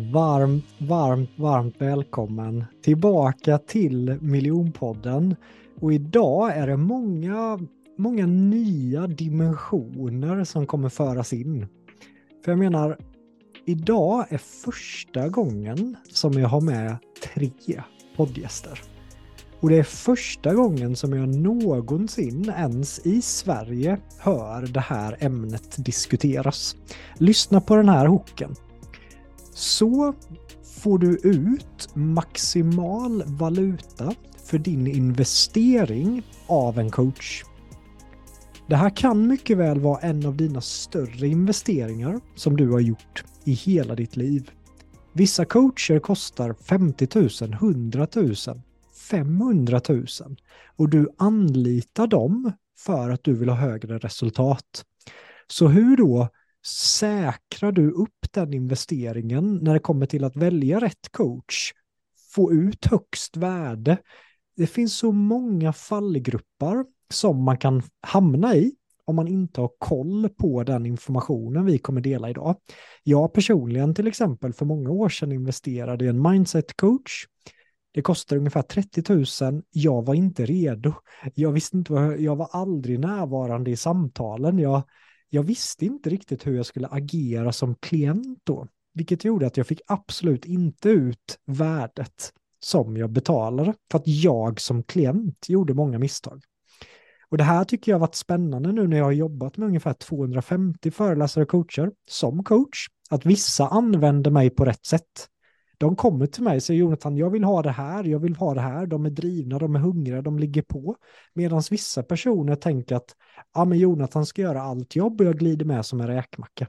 Varmt, varmt, varmt välkommen tillbaka till Miljonpodden. Och idag är det många, många nya dimensioner som kommer föras in. För jag menar, idag är första gången som jag har med tre poddgäster. Och det är första gången som jag någonsin ens i Sverige hör det här ämnet diskuteras. Lyssna på den här hooken. Så får du ut maximal valuta för din investering av en coach. Det här kan mycket väl vara en av dina större investeringar som du har gjort i hela ditt liv. Vissa coacher kostar 50 000, 100 000, 500 000 och du anlitar dem för att du vill ha högre resultat. Så hur då säkrar du upp den investeringen när det kommer till att välja rätt coach? Få ut högst värde? Det finns så många fallgrupper som man kan hamna i om man inte har koll på den informationen vi kommer dela idag. Jag personligen till exempel för många år sedan investerade i en mindset coach. Det kostar ungefär 30 000. Jag var inte redo. Jag visste inte vad, jag var aldrig närvarande i samtalen. Jag, jag visste inte riktigt hur jag skulle agera som klient då, vilket gjorde att jag fick absolut inte ut värdet som jag betalade för att jag som klient gjorde många misstag. Och det här tycker jag har varit spännande nu när jag har jobbat med ungefär 250 föreläsare och coacher som coach. Att vissa använder mig på rätt sätt. De kommer till mig och säger Jonathan, jag vill ha det här, jag vill ha det här, de är drivna, de är hungriga, de ligger på. Medan vissa personer tänker att ja, men Jonathan ska göra allt jobb och jag glider med som en räkmacka.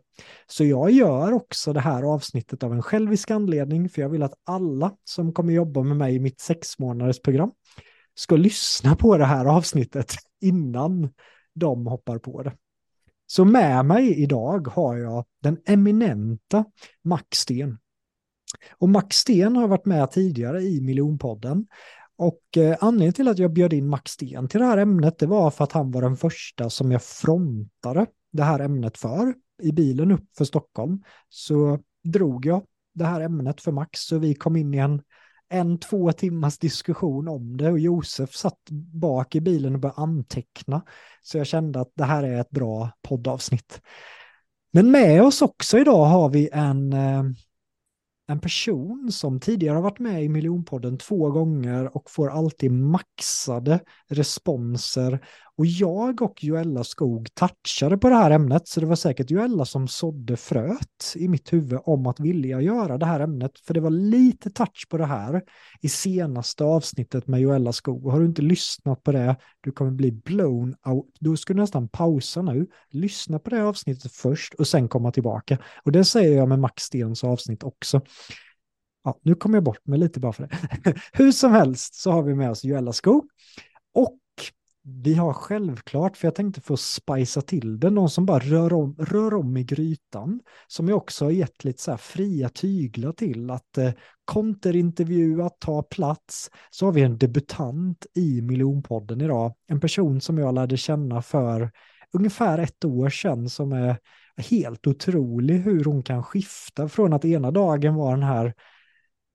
Så jag gör också det här avsnittet av en självisk anledning, för jag vill att alla som kommer jobba med mig i mitt sex månaders program ska lyssna på det här avsnittet innan de hoppar på det. Så med mig idag har jag den eminenta Max Sten. Och Max Sten har varit med tidigare i Miljonpodden. Och eh, anledningen till att jag bjöd in Max Sten till det här ämnet, det var för att han var den första som jag frontade det här ämnet för. I bilen upp för Stockholm så drog jag det här ämnet för Max, så vi kom in i en en, två timmars diskussion om det och Josef satt bak i bilen och började anteckna. Så jag kände att det här är ett bra poddavsnitt. Men med oss också idag har vi en, eh, en person som tidigare har varit med i Miljonpodden två gånger och får alltid maxade responser. Och jag och Joella Skog touchade på det här ämnet, så det var säkert Joella som sådde fröet i mitt huvud om att vilja göra det här ämnet, för det var lite touch på det här i senaste avsnittet med Joella Skog. Har du inte lyssnat på det, du kommer bli blown out. Då ska du nästan pausa nu, lyssna på det avsnittet först och sen komma tillbaka. Och det säger jag med Max Stens avsnitt också. Ja, nu kommer jag bort mig lite bara för det. Hur som helst så har vi med oss Joella Skog. Och vi har självklart, för jag tänkte få spicea till det, någon som bara rör om, rör om i grytan, som jag också har gett lite så här fria tyglar till, att eh, konterintervjua, ta plats. Så har vi en debutant i Miljonpodden idag, en person som jag lärde känna för ungefär ett år sedan, som är helt otrolig hur hon kan skifta från att ena dagen var den här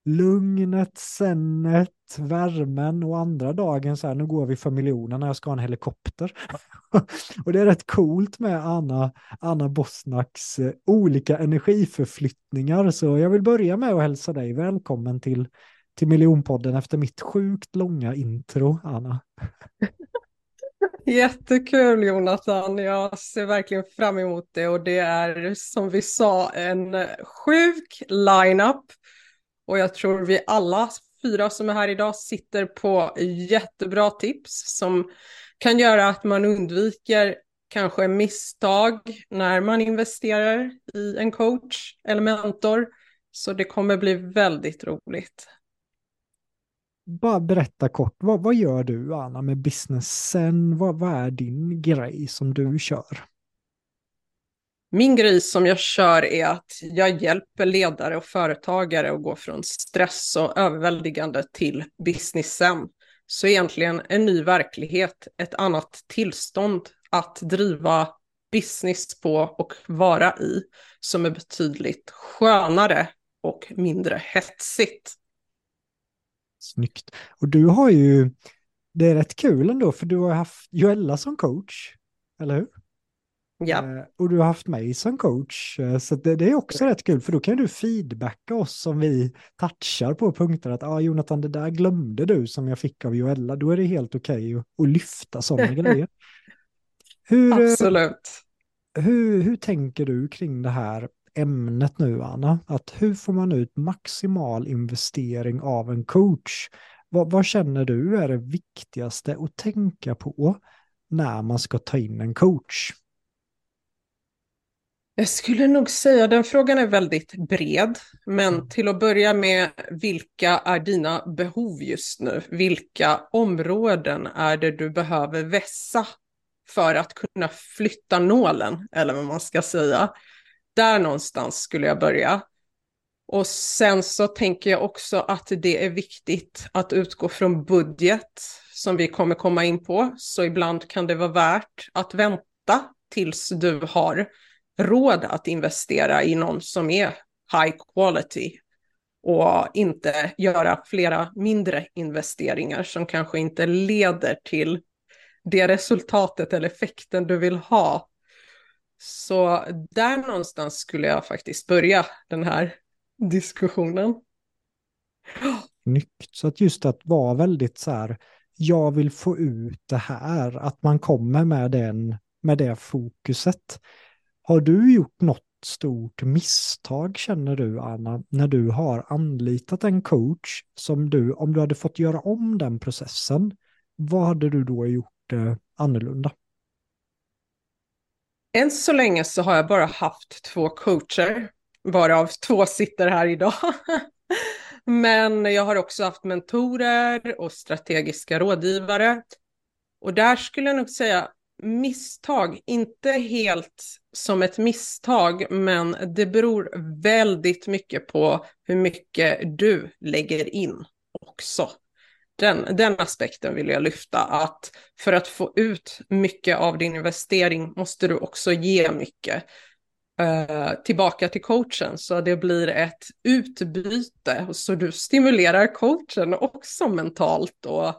lugnet, sennet, värmen och andra dagen så här, nu går vi för miljonerna, jag ska ha en helikopter. och det är rätt coolt med Anna, Anna Bosnaks eh, olika energiförflyttningar. Så jag vill börja med att hälsa dig välkommen till, till Miljonpodden efter mitt sjukt långa intro, Anna. Jättekul Jonathan, jag ser verkligen fram emot det och det är som vi sa en sjuk line-up och jag tror vi alla fyra som är här idag sitter på jättebra tips som kan göra att man undviker kanske misstag när man investerar i en coach eller mentor. Så det kommer bli väldigt roligt. Bara berätta kort, vad, vad gör du Anna med businessen? Vad, vad är din grej som du kör? Min grej som jag kör är att jag hjälper ledare och företagare att gå från stress och överväldigande till businessen. Så egentligen en ny verklighet, ett annat tillstånd att driva business på och vara i som är betydligt skönare och mindre hetsigt. Snyggt. Och du har ju, det är rätt kul ändå, för du har haft Joella som coach, eller hur? Ja. Eh, och du har haft mig som coach, eh, så det, det, är också rätt kul, för då kan du feedbacka oss om vi touchar på punkter att ah, Jonathan, det där glömde du som jag fick av Joella, då är det helt okej okay att, lyfta sådana grejer. Hur, eh, Absolut. Hur, hur tänker du kring det här ämnet nu, Anna? Att hur får man ut maximal investering av en coach? Vad, vad känner du är det viktigaste att tänka på när man ska ta in en coach? Jag skulle nog säga den frågan är väldigt bred, men mm. till att börja med, vilka är dina behov just nu? Vilka områden är det du behöver vässa för att kunna flytta nålen, eller vad man ska säga? Där någonstans skulle jag börja. Och sen så tänker jag också att det är viktigt att utgå från budget som vi kommer komma in på. Så ibland kan det vara värt att vänta tills du har råd att investera i någon som är high quality och inte göra flera mindre investeringar som kanske inte leder till det resultatet eller effekten du vill ha. Så där någonstans skulle jag faktiskt börja den här diskussionen. Snyggt, så att just att vara väldigt så här, jag vill få ut det här, att man kommer med, den, med det fokuset. Har du gjort något stort misstag känner du Anna, när du har anlitat en coach som du, om du hade fått göra om den processen, vad hade du då gjort eh, annorlunda? Än så länge så har jag bara haft två coacher, varav två sitter här idag. Men jag har också haft mentorer och strategiska rådgivare. Och där skulle jag nog säga misstag, inte helt som ett misstag, men det beror väldigt mycket på hur mycket du lägger in också. Den, den aspekten vill jag lyfta, att för att få ut mycket av din investering måste du också ge mycket eh, tillbaka till coachen, så det blir ett utbyte, så du stimulerar coachen också mentalt och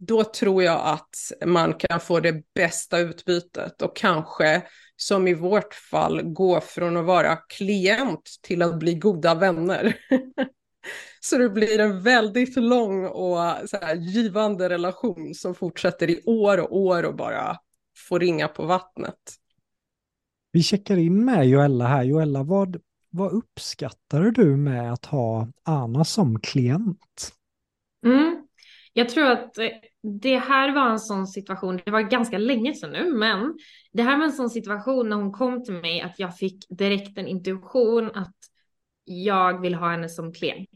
då tror jag att man kan få det bästa utbytet och kanske som i vårt fall gå från att vara klient till att bli goda vänner. så det blir en väldigt lång och så här, givande relation som fortsätter i år och år och bara får ringa på vattnet. Vi checkar in med Joella här. Joella, vad, vad uppskattar du med att ha Anna som klient? Mm. Jag tror att eh, det här var en sån situation, det var ganska länge sedan nu, men det här var en sån situation när hon kom till mig att jag fick direkt en intuition att jag vill ha henne som klient.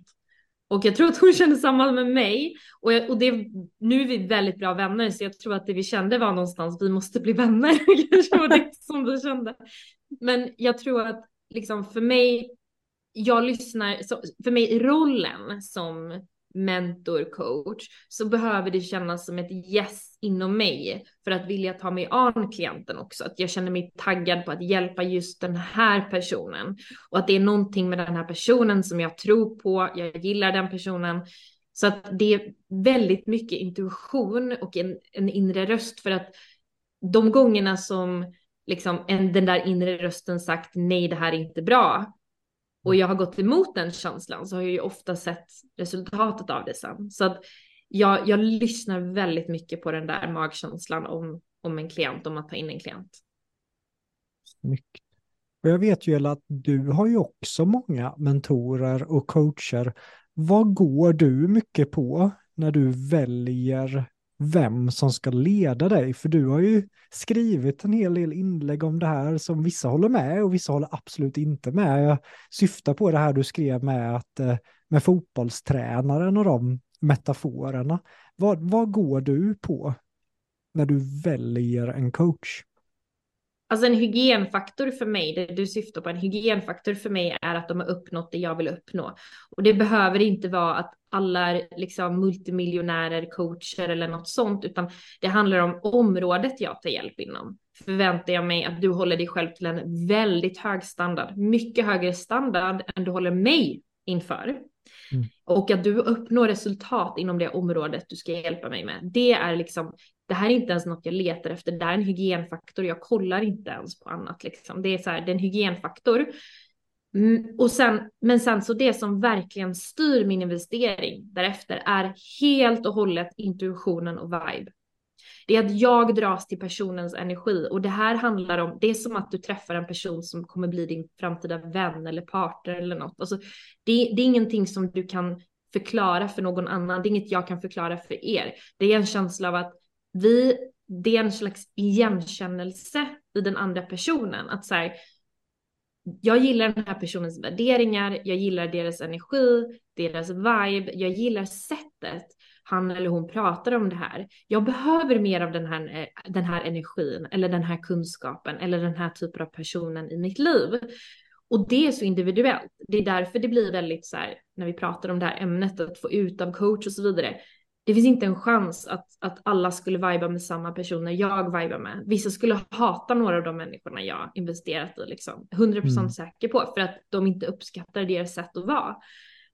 Och jag tror att hon kände samma med mig. Och, jag, och det, nu är vi väldigt bra vänner, så jag tror att det vi kände var någonstans, vi måste bli vänner. Kanske var det som vi kände. Men jag tror att liksom för mig, jag lyssnar, så, för mig rollen som mentor, coach, så behöver det kännas som ett yes inom mig för att vilja ta mig an klienten också. Att jag känner mig taggad på att hjälpa just den här personen och att det är någonting med den här personen som jag tror på. Jag gillar den personen. Så att det är väldigt mycket intuition och en, en inre röst för att de gångerna som liksom en, den där inre rösten sagt nej, det här är inte bra, och jag har gått emot den känslan så har jag ju ofta sett resultatet av det sen. Så att jag, jag lyssnar väldigt mycket på den där magkänslan om, om en klient, om att ta in en klient. Snyggt. Och jag vet ju att du har ju också många mentorer och coacher. Vad går du mycket på när du väljer vem som ska leda dig. För du har ju skrivit en hel del inlägg om det här som vissa håller med och vissa håller absolut inte med. Jag syftar på det här du skrev med, att, eh, med fotbollstränaren och de metaforerna. Vad, vad går du på när du väljer en coach? Alltså en hygienfaktor för mig, det du syftar på, en hygienfaktor för mig är att de har uppnått det jag vill uppnå. Och det behöver inte vara att alla är liksom multimiljonärer, coacher eller något sånt, utan det handlar om området jag tar hjälp inom. Förväntar jag mig att du håller dig själv till en väldigt hög standard, mycket högre standard än du håller mig inför. Mm. Och att du uppnår resultat inom det området du ska hjälpa mig med. Det är liksom, det här är inte ens något jag letar efter, det här är en hygienfaktor, jag kollar inte ens på annat liksom. Det är så här, det är en hygienfaktor. Mm, och sen, men sen så det som verkligen styr min investering därefter är helt och hållet intuitionen och vibe. Det är att jag dras till personens energi och det här handlar om, det är som att du träffar en person som kommer bli din framtida vän eller partner eller något. Alltså, det, det är ingenting som du kan förklara för någon annan, det är inget jag kan förklara för er. Det är en känsla av att vi, det är en slags igenkännelse i den andra personen. Att så här, jag gillar den här personens värderingar, jag gillar deras energi, deras vibe, jag gillar sättet han eller hon pratar om det här. Jag behöver mer av den här, eh, den här energin eller den här kunskapen eller den här typen av personen i mitt liv. Och det är så individuellt. Det är därför det blir väldigt så här när vi pratar om det här ämnet att få ut av coach och så vidare. Det finns inte en chans att, att alla skulle viba med samma personer jag vibar med. Vissa skulle hata några av de människorna jag investerat i, liksom. 100% mm. säker på, för att de inte uppskattar deras sätt att vara.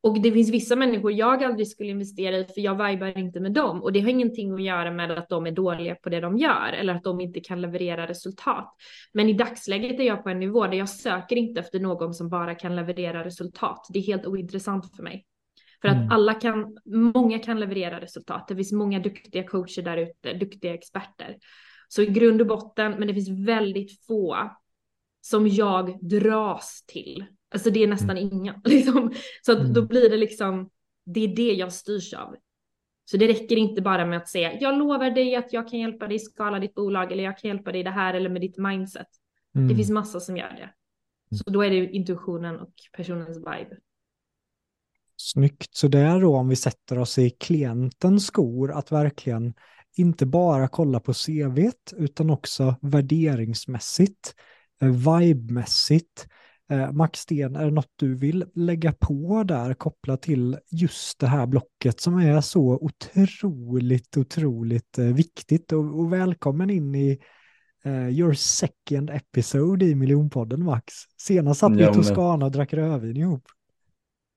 Och det finns vissa människor jag aldrig skulle investera i för jag vibar inte med dem och det har ingenting att göra med att de är dåliga på det de gör eller att de inte kan leverera resultat. Men i dagsläget är jag på en nivå där jag söker inte efter någon som bara kan leverera resultat. Det är helt ointressant för mig. För att mm. alla kan, många kan leverera resultat. Det finns många duktiga coacher där ute, duktiga experter. Så i grund och botten, men det finns väldigt få som jag dras till Alltså det är nästan mm. inga. Liksom. Så att mm. då blir det liksom, det är det jag styrs av. Så det räcker inte bara med att säga, jag lovar dig att jag kan hjälpa dig skala ditt bolag eller jag kan hjälpa dig det här eller med ditt mindset. Mm. Det finns massa som gör det. Mm. Så då är det intuitionen och personens vibe. Snyggt. Så det är då om vi sätter oss i klientens skor att verkligen inte bara kolla på CVt utan också värderingsmässigt, eh, vibemässigt, Eh, Max Sten, är det något du vill lägga på där kopplat till just det här blocket som är så otroligt, otroligt eh, viktigt och, och välkommen in i uh, your second episode i Miljonpodden Max. Senast satt vi i Toscana och drack rödvin ihop.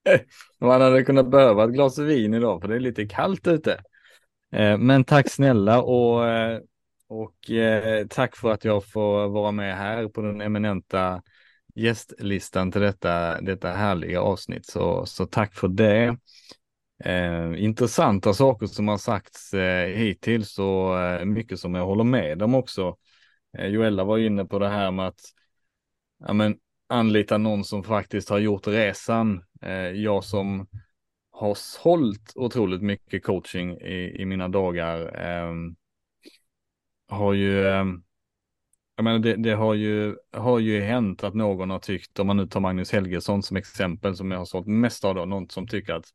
Man hade kunnat behöva ett glas vin idag för det är lite kallt ute. Men tack snälla och, och tack för att jag får vara med här på den eminenta gästlistan till detta, detta härliga avsnitt. Så, så tack för det. Eh, intressanta saker som har sagts eh, hittills och eh, mycket som jag håller med om också. Eh, Joella var inne på det här med att ja, men, anlita någon som faktiskt har gjort resan. Eh, jag som har sålt otroligt mycket coaching i, i mina dagar eh, har ju eh, jag menar, det, det, har, ju, har ju hänt att någon har tyckt, om man nu tar Magnus Helgesson som exempel, som jag har sålt mest av då, någon som tycker att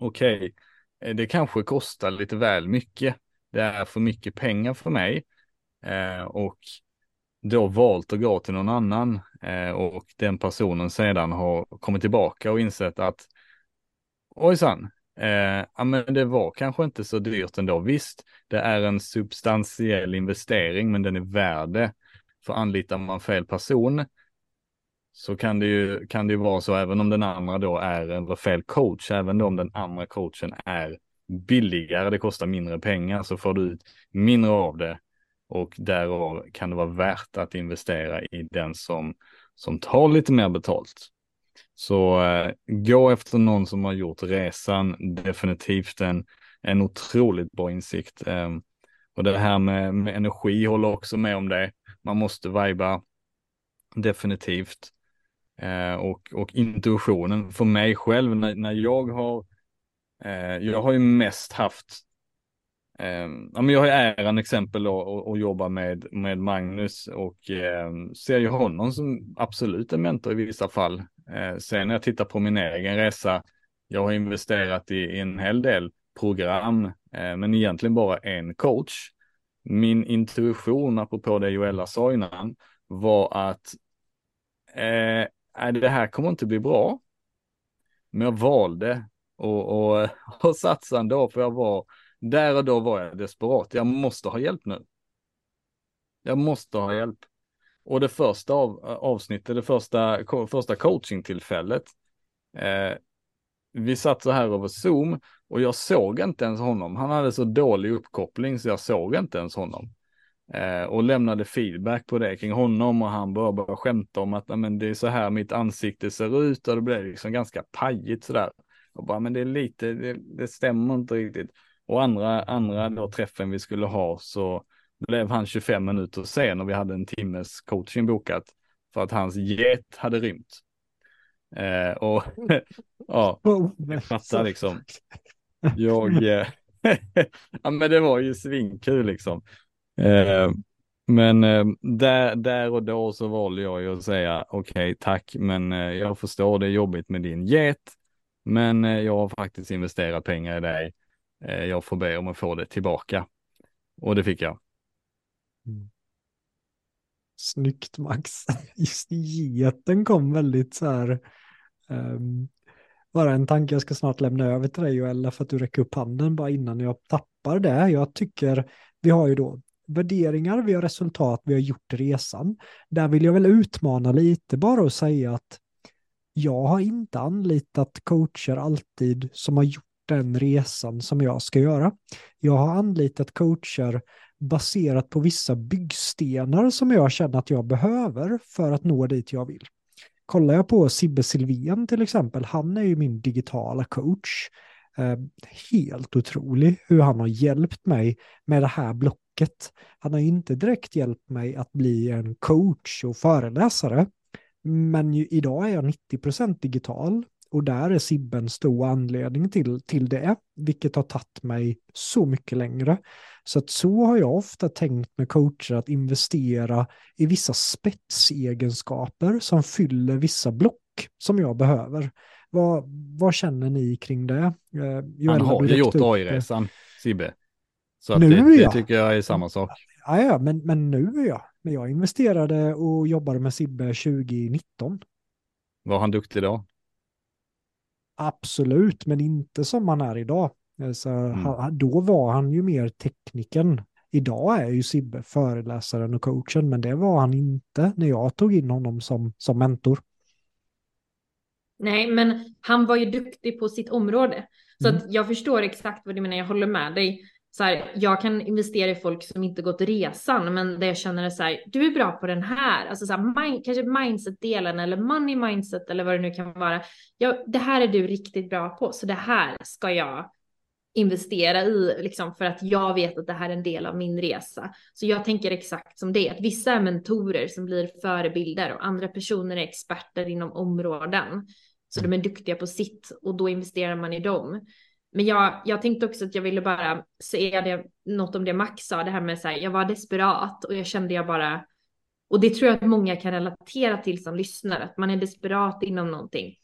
okej, okay, det kanske kostar lite väl mycket. Det är för mycket pengar för mig. Eh, och då valt att gå till någon annan eh, och den personen sedan har kommit tillbaka och insett att ojsan, eh, ja men det var kanske inte så dyrt ändå. Visst, det är en substantiell investering, men den är värd det. För anlitar man fel person så kan det ju, kan det ju vara så, även om den andra då är en fel coach, även om den andra coachen är billigare, det kostar mindre pengar, så får du ut mindre av det och därav kan det vara värt att investera i den som, som tar lite mer betalt. Så eh, gå efter någon som har gjort resan, definitivt en, en otroligt bra insikt. Eh, och det här med, med energi håller också med om det. Man måste vajba definitivt. Eh, och, och intuitionen för mig själv när, när jag har, eh, jag har ju mest haft ehm, ja, men jag har äran exempel då att jobba med, med Magnus och eh, ser ju honom som absolut en mentor i vissa fall. Eh, sen när jag tittar på min egen resa, jag har investerat i, en hel del program, eh, men egentligen bara en coach. Min intuition, apropå det Joella sa innan, var att eh, det här kommer inte bli bra. Men jag valde och, och, och satsa ändå, för jag var, där och då var jag desperat. Jag måste ha hjälp nu. Jag måste ha hjälp. Och det första av, avsnittet, det första, första coachingtillfället, Eh, vi satt så här över Zoom och jag såg inte ens honom. Han hade så dålig uppkoppling så jag såg inte ens honom. Eh, och lämnade feedback på det kring honom och han började bara skämta om att men, det är så här mitt ansikte ser ut och det blev liksom ganska pajigt sådär. Och bara, men det är lite, det, det stämmer inte riktigt. Och andra, andra då träffen vi skulle ha så blev han 25 minuter sen och vi hade en timmes coaching bokat för att hans get hade rymt. Eh, och ja, jag fattar liksom. Jag, eh, ja men det var ju svinkul liksom. Eh, men eh, där, där och då så valde jag ju att säga okej okay, tack men eh, jag förstår det är jobbigt med din get. Men eh, jag har faktiskt investerat pengar i dig. Eh, jag får be om att få det tillbaka. Och det fick jag. Mm. Snyggt Max. Just geten kom väldigt så här. Um, bara en tanke jag ska snart lämna över till dig Joella för att du räcker upp handen bara innan jag tappar det. Jag tycker vi har ju då värderingar, vi har resultat, vi har gjort resan. Där vill jag väl utmana lite bara och säga att jag har inte anlitat coacher alltid som har gjort den resan som jag ska göra. Jag har anlitat coacher baserat på vissa byggstenar som jag känner att jag behöver för att nå dit jag vill. Kollar jag på Sibbe Silvén till exempel, han är ju min digitala coach. Eh, helt otrolig hur han har hjälpt mig med det här blocket. Han har inte direkt hjälpt mig att bli en coach och föreläsare. Men ju, idag är jag 90% digital och där är Sibbe en stor anledning till, till det, vilket har tagit mig så mycket längre. Så att så har jag ofta tänkt med coacher att investera i vissa spetsegenskaper som fyller vissa block som jag behöver. Vad, vad känner ni kring det? Eh, Han har ju gjort AI-resan, Sibbe. Så nu det, det jag. tycker jag är samma sak. Ja, ja men, men nu är jag. Men jag investerade och jobbade med Sibbe 2019. Var han duktig då? Absolut, men inte som han är idag. Så mm. han, då var han ju mer tekniken. Idag är ju Sibbe föreläsaren och coachen, men det var han inte när jag tog in honom som, som mentor. Nej, men han var ju duktig på sitt område. Så mm. att jag förstår exakt vad du menar, jag håller med dig. Så här, jag kan investera i folk som inte gått resan, men där jag känner det så här, du är bra på den här, alltså så här, mind, kanske mindset-delen eller money mindset eller vad det nu kan vara. Ja, det här är du riktigt bra på, så det här ska jag investera i, liksom för att jag vet att det här är en del av min resa. Så jag tänker exakt som det, att vissa är mentorer som blir förebilder och andra personer är experter inom områden. Så de är duktiga på sitt och då investerar man i dem. Men jag, jag tänkte också att jag ville bara säga det, något om det Max sa, det här med så här, jag var desperat och jag kände jag bara, och det tror jag att många kan relatera till som lyssnar, att man är desperat inom någonting.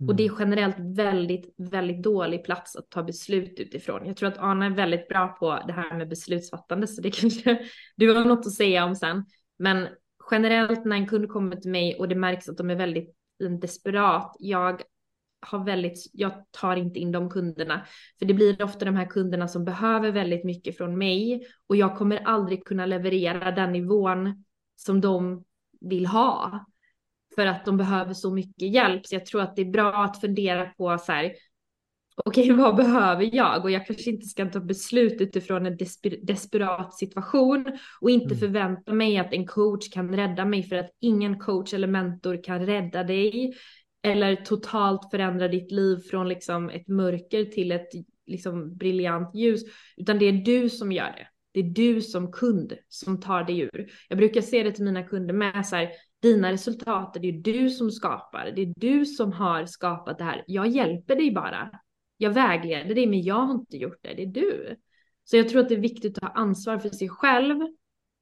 Mm. Och det är mm. generellt väldigt, väldigt dålig plats att ta beslut utifrån. Jag tror att Arne är väldigt bra på det här med beslutsfattande, så det kanske du har något att säga om sen. Men generellt när en kund kommer till mig och det märks att de är väldigt desperat, jag har väldigt, jag tar inte in de kunderna. För det blir ofta de här kunderna som behöver väldigt mycket från mig och jag kommer aldrig kunna leverera den nivån som de vill ha. För att de behöver så mycket hjälp. Så jag tror att det är bra att fundera på så här, okej okay, vad behöver jag? Och jag kanske inte ska ta beslut utifrån en desper desperat situation och inte mm. förvänta mig att en coach kan rädda mig för att ingen coach eller mentor kan rädda dig eller totalt förändra ditt liv från liksom ett mörker till ett liksom briljant ljus, utan det är du som gör det. Det är du som kund som tar dig ur. Jag brukar se det till mina kunder med så här, dina resultat, det är du som skapar, det är du som har skapat det här. Jag hjälper dig bara. Jag vägleder dig, men jag har inte gjort det, det är du. Så jag tror att det är viktigt att ha ansvar för sig själv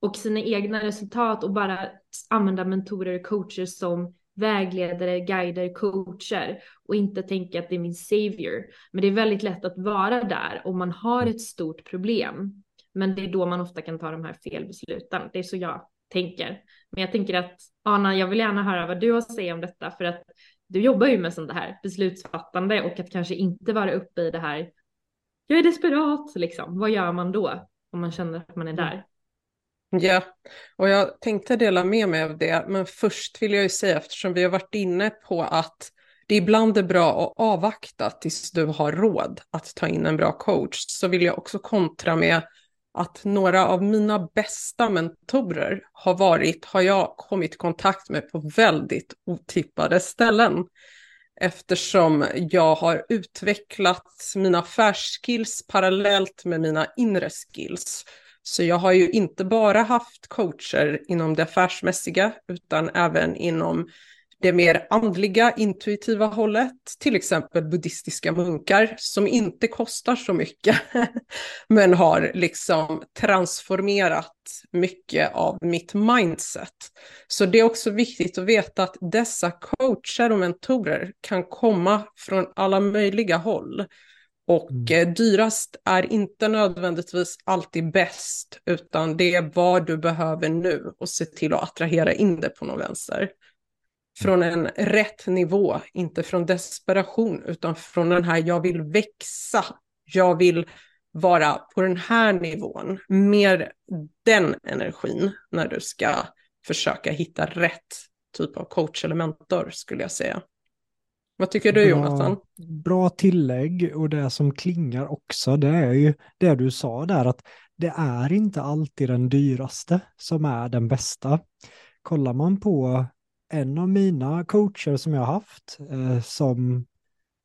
och sina egna resultat och bara använda mentorer och coacher som vägledare, guider, coacher och inte tänka att det är min savior. Men det är väldigt lätt att vara där om man har ett stort problem. Men det är då man ofta kan ta de här felbesluten. Det är så jag tänker. Men jag tänker att Anna, jag vill gärna höra vad du har att säga om detta för att du jobbar ju med sånt här beslutsfattande och att kanske inte vara uppe i det här. Jag är desperat liksom. Vad gör man då om man känner att man är där? Ja, och jag tänkte dela med mig av det, men först vill jag ju säga eftersom vi har varit inne på att det ibland är bra att avvakta tills du har råd att ta in en bra coach, så vill jag också kontra med att några av mina bästa mentorer har varit, har jag kommit i kontakt med på väldigt otippade ställen. Eftersom jag har utvecklat mina affärsskills parallellt med mina inre skills. Så jag har ju inte bara haft coacher inom det affärsmässiga utan även inom det mer andliga, intuitiva hållet, till exempel buddhistiska munkar som inte kostar så mycket, men har liksom transformerat mycket av mitt mindset. Så det är också viktigt att veta att dessa coacher och mentorer kan komma från alla möjliga håll. Och mm. Eh, dyrast är inte nödvändigtvis alltid bäst, utan det är vad du behöver nu och se till att attrahera in det på någon vänster från en rätt nivå, inte från desperation, utan från den här jag vill växa, jag vill vara på den här nivån, mer den energin när du ska försöka hitta rätt typ av coach eller mentor skulle jag säga. Vad tycker du Jonathan? Bra tillägg och det som klingar också det är ju det du sa där att det är inte alltid den dyraste som är den bästa. Kollar man på en av mina coacher som jag har haft, eh, som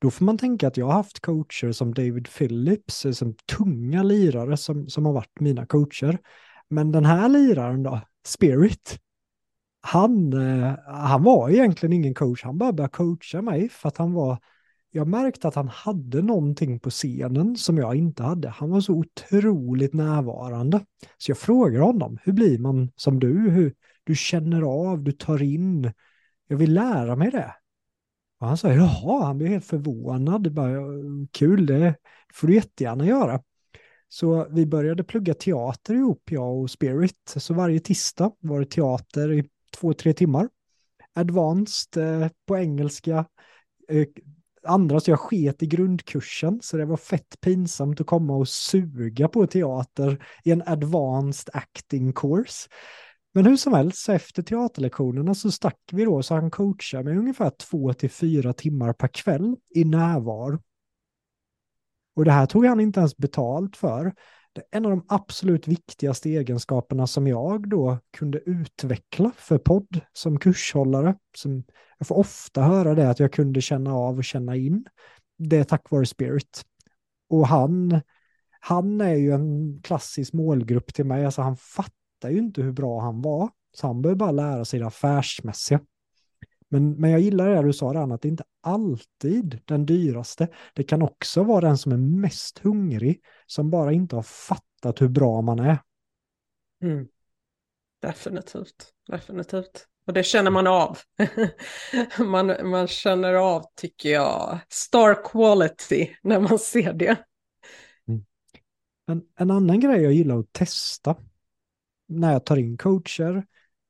då får man tänka att jag har haft coacher som David Phillips, eh, som tunga lirare som, som har varit mina coacher. Men den här liraren då, Spirit, han, eh, han var egentligen ingen coach, han bara började coacha mig för att han var, jag märkte att han hade någonting på scenen som jag inte hade. Han var så otroligt närvarande. Så jag frågar honom, hur blir man som du? Hur, du känner av, du tar in. Jag vill lära mig det. Och han sa, jaha, han blev helt förvånad. Bara, Kul, det får du jättegärna göra. Så vi började plugga teater ihop, jag och Spirit. Så varje tisdag var det teater i två, tre timmar. Advanced eh, på engelska. Eh, andra, så jag sket i grundkursen, så det var fett pinsamt att komma och suga på teater i en advanced acting course. Men hur som helst, så efter teaterlektionerna så stack vi då, så han coachade mig ungefär två till fyra timmar per kväll i närvaro. Och det här tog han inte ens betalt för. En av de absolut viktigaste egenskaperna som jag då kunde utveckla för podd som kurshållare. Som jag får ofta höra det att jag kunde känna av och känna in. Det är tack vare Spirit. Och han, han är ju en klassisk målgrupp till mig. Alltså han fattar ju inte hur bra han var. Så han behöver bara lära sig det affärsmässiga. Men, men jag gillar det du sa där, att det inte alltid den dyraste. Det kan också vara den som är mest hungrig, som bara inte har fattat hur bra man är. Mm. Definitivt, definitivt. Och det känner man av. man, man känner av, tycker jag, star quality när man ser det. Mm. En, en annan grej jag gillar att testa, när jag tar in coacher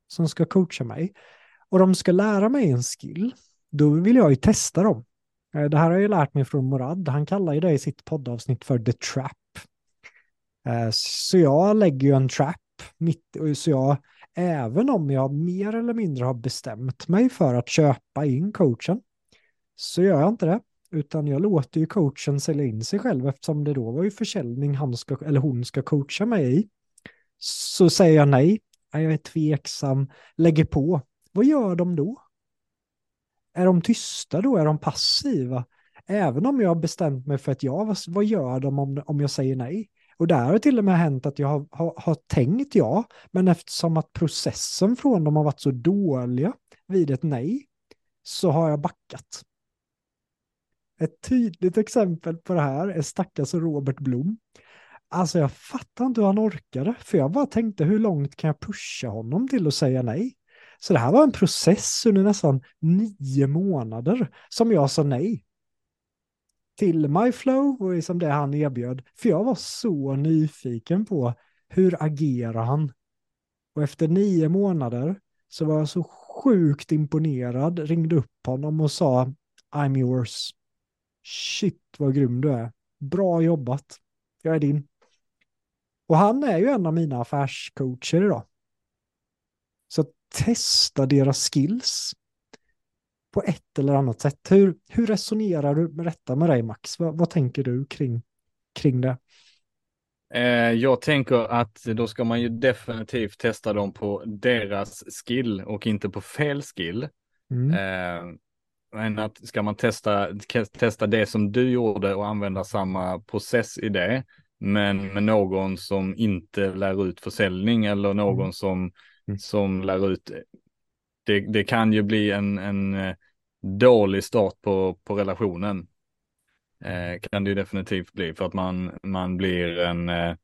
som ska coacha mig och de ska lära mig en skill, då vill jag ju testa dem. Eh, det här har jag lärt mig från Morad. Han kallar ju det i sitt poddavsnitt för the trap. Eh, så jag lägger ju en trap mitt, så jag, även om jag mer eller mindre har bestämt mig för att köpa in coachen, så gör jag inte det. Utan jag låter ju coachen sälja in sig själv eftersom det då var ju försäljning han ska, eller hon ska coacha mig i så säger jag nej. Jag är tveksam, lägger på. Vad gör de då? Är de tysta då? Är de passiva? Även om jag har bestämt mig för att ja, vad, gör de om, om jag säger nej? Och där har det till och med hänt att jag har, har, har, tänkt ja, men eftersom att processen från dem har varit så dåliga vid ett nej, så har jag backat. Ett tydligt exempel på det här är stackars Robert Blom. Alltså jag fattar inte hur han orkade, för jag bara tänkte hur långt kan jag pusha honom till att säga nej? Så det här var en process under nästan nio månader som jag sa nej. Till MyFlow och liksom det han erbjöd. För jag var så nyfiken på hur agerar han? Och efter nio månader så var jag så sjukt imponerad, ringde upp honom och sa I'm yours. Shit vad grym du är. Bra jobbat. Jag är din. Och han är ju en av mina affärscoacher idag. Testa deras skills. på ett eller annat sätt. Hur, hur resonerar du med detta med dig Max? Vad, vad tänker du kring, kring det? Eh, jag tänker att då ska man ju definitivt testa dem på deras skill och inte på fel skill. Mm. Eh, men att ska man testa, testa det som du gjorde och använda samma process i det, men med någon som inte lär ut försäljning eller någon mm. som, mm. som lär ut, det, det kan ju bli en, en eh, dålig start på, på relationen. Eh, kan det ju definitivt bli för att man, man blir en, eh,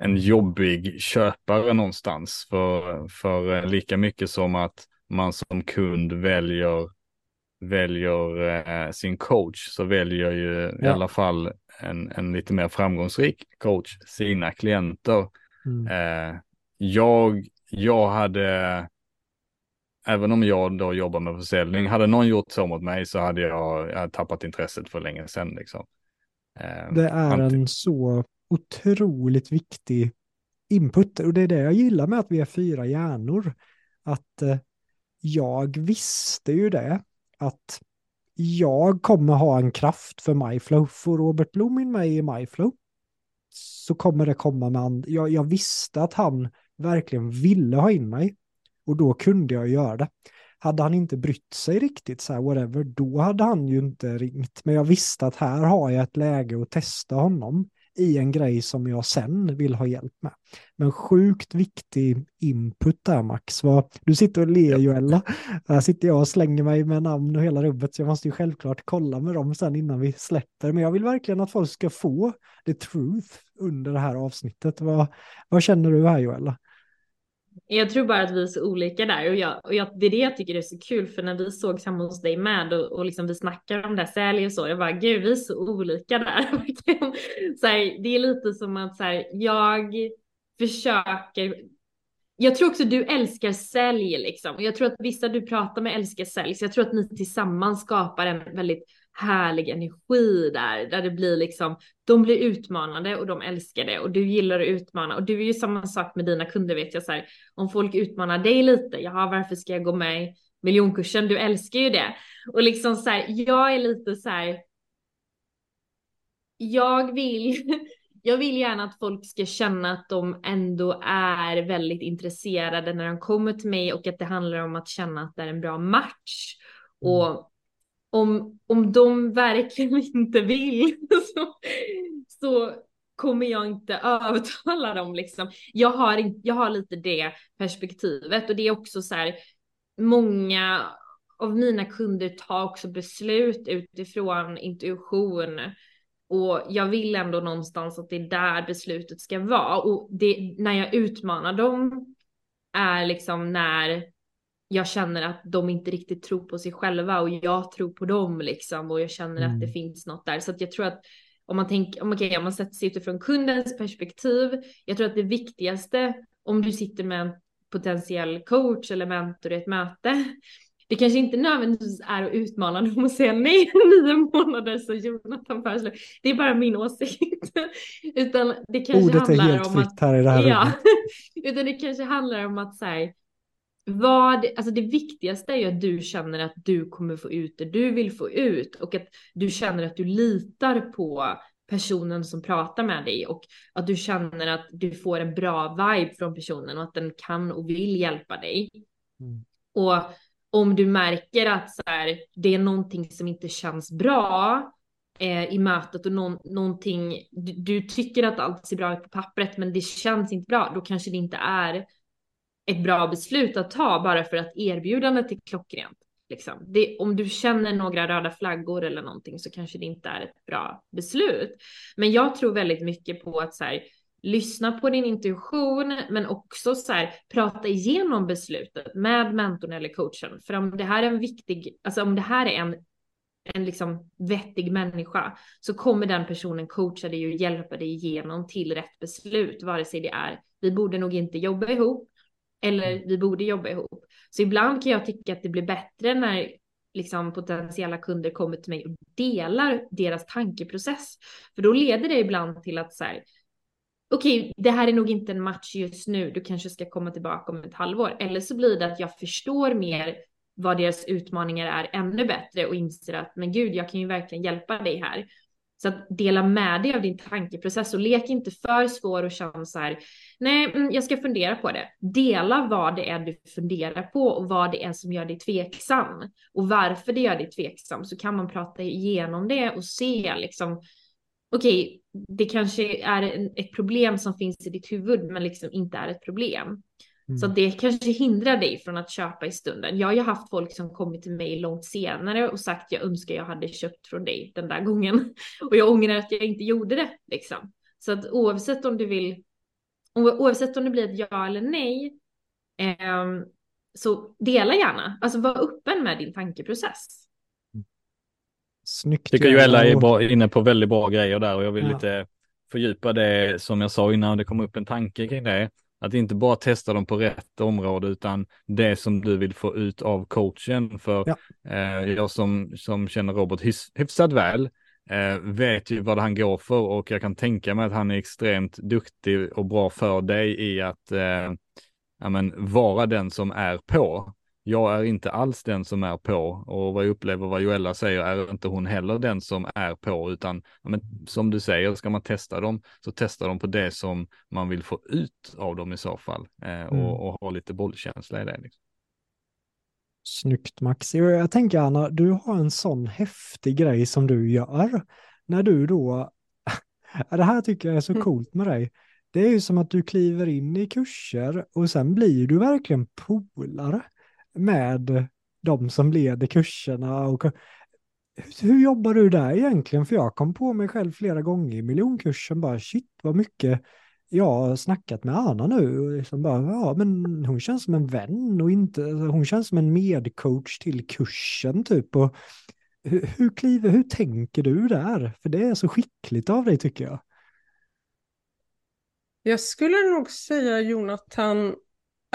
en jobbig köpare någonstans för, för eh, lika mycket som att man som kund väljer väljer eh, sin coach så väljer ju ja. i alla fall en, en lite mer framgångsrik coach sina klienter. Mm. Eh, jag, jag hade, även om jag då jobbar med försäljning, hade någon gjort så mot mig så hade jag, jag hade tappat intresset för länge sedan. Liksom. Eh, det är en så otroligt viktig input och det är det jag gillar med att vi är fyra hjärnor. Att eh, jag visste ju det att jag kommer ha en kraft för MyFlow. Får Robert Blom in mig i MyFlow så kommer det komma med and- jag, jag visste att han verkligen ville ha in mig och då kunde jag göra det. Hade han inte brytt sig riktigt så här whatever, då hade han ju inte ringt. Men jag visste att här har jag ett läge att testa honom i en grej som jag sen vill ha hjälp med. Men sjukt viktig input där Max. du sitter och ler Joella. Här sitter jag och slänger mig med namn och hela rubbet så jag måste ju självklart kolla med dem sen innan vi släpper. Men jag vill verkligen att folk ska få the truth under det här avsnittet. Vad, vad känner du här Joella? Jag tror bara att vi är så olika där och, jag, och jag, det är det jag tycker är så kul för när vi såg hemma hos dig med och, och liksom vi snackar om det sälj och så, jag bara gud vi är så olika där. så här, det är lite som att så här, jag försöker jag tror också du älskar sälj liksom och jag tror att vissa du pratar med älskar sälj så jag tror att ni tillsammans skapar en väldigt härlig energi där, där det blir liksom, de blir utmanade och de älskar det och du gillar att utmana. Och du är ju samma sak med dina kunder vet jag så här, om folk utmanar dig lite, jaha varför ska jag gå med i miljonkursen, du älskar ju det. Och liksom så här, jag är lite så här, jag vill, jag vill gärna att folk ska känna att de ändå är väldigt intresserade när de kommer till mig och att det handlar om att känna att det är en bra match. Och mm om, om de verkligen inte vill så, så kommer jag inte övertala dem liksom. Jag har, jag har lite det perspektivet och det är också så här, många av mina kunder tar också beslut utifrån intuition och jag vill ändå någonstans att det är där beslutet ska vara och det, när jag utmanar dem är liksom när jag känner att de inte riktigt tror på sig själva och jag tror på dem liksom och jag känner mm. att det mm. finns något där. Så att jag tror att om man tänker, om, okay, om man sätter sig utifrån kundens perspektiv, jag tror att det viktigaste om du sitter med en potentiell coach eller mentor i ett möte, det kanske inte nödvändigtvis är att utmana dem och säga nej nio månader så Jonathan föreslår. Det är bara min åsikt. Utan det kanske Ordet handlar är helt om fritt att, här i det här ja, Utan det kanske handlar om att så här, vad, alltså det viktigaste är ju att du känner att du kommer få ut det du vill få ut och att du känner att du litar på personen som pratar med dig och att du känner att du får en bra vibe från personen och att den kan och vill hjälpa dig. Mm. Och om du märker att så här, det är någonting som inte känns bra eh, i mötet och någon, någonting, du, du tycker att allt ser bra ut på pappret men det känns inte bra, då kanske det inte är ett bra beslut att ta bara för att erbjudandet är klockrent. Liksom. Det, om du känner några röda flaggor eller någonting så kanske det inte är ett bra beslut. Men jag tror väldigt mycket på att så här, lyssna på din intuition, men också så här, prata igenom beslutet med mentorn eller coachen. För om det här är en viktig, alltså om det här är en en liksom vettig människa så kommer den personen coacha dig och hjälpa dig igenom till rätt beslut, vare sig det är vi borde nog inte jobba ihop eller mm. vi borde jobba ihop. Så ibland kan jag tycka att det blir bättre när liksom potentiella kunder kommer till mig och delar deras tankeprocess. För då leder det ibland till att så här, okej, okay, det här är nog inte en match just nu, du kanske ska komma tillbaka om ett halvår. Eller så blir det att jag förstår mer vad deras utmaningar är ännu bättre och inser att men gud, jag kan ju verkligen hjälpa dig här. Så att dela med dig av din tankeprocess och lek inte för svår och känn så här, nej, mm, jag ska fundera på det. Dela vad det är du funderar på och vad det är som gör dig tveksam och varför det gör dig tveksam så kan man prata igenom det och se liksom, okej, okay, det kanske är ett problem som finns i ditt huvud men liksom inte är ett problem. Mm. Så det kanske hindrar dig från att köpa i stunden. Jag har ju haft folk som kommit till mig långt senare och sagt jag önskar jag hade köpt från dig den där gången. Och jag ångrar att jag inte gjorde det liksom. Så att oavsett om du vill, oavsett om det blir ett ja eller nej, eh, så dela gärna. Alltså var öppen med din tankeprocess. Snyggt. Tycker Joella är bra, inne på väldigt bra grejer där och jag vill ja. lite fördjupa det som jag sa innan det kom upp en tanke kring det. Att inte bara testa dem på rätt område utan det som du vill få ut av coachen. För ja. eh, jag som, som känner Robert hyfsat väl eh, vet ju vad han går för och jag kan tänka mig att han är extremt duktig och bra för dig i att eh, ja, men, vara den som är på jag är inte alls den som är på och vad jag upplever vad Joella säger är inte hon heller den som är på utan men, som du säger ska man testa dem så testa dem på det som man vill få ut av dem i så fall eh, mm. och, och, ha lite bollkänsla i det. Liksom. Snyggt Max. Jag tänker Anna, du har en sån häftig grej som du gör när du då, det här tycker jag är så mm. coolt med dig, det är ju som att du kliver in i kurser och sen blir du verkligen polare med de som leder kurserna. Och, hur jobbar du där egentligen? För jag kom på mig själv flera gånger i miljonkursen bara shit vad mycket jag har snackat med Anna nu. Och liksom bara, ja, men hon känns som en vän och inte, alltså hon känns som en medcoach till kursen typ. Och hur, hur, kliver, hur tänker du där? För det är så skickligt av dig tycker jag. Jag skulle nog säga Jonathan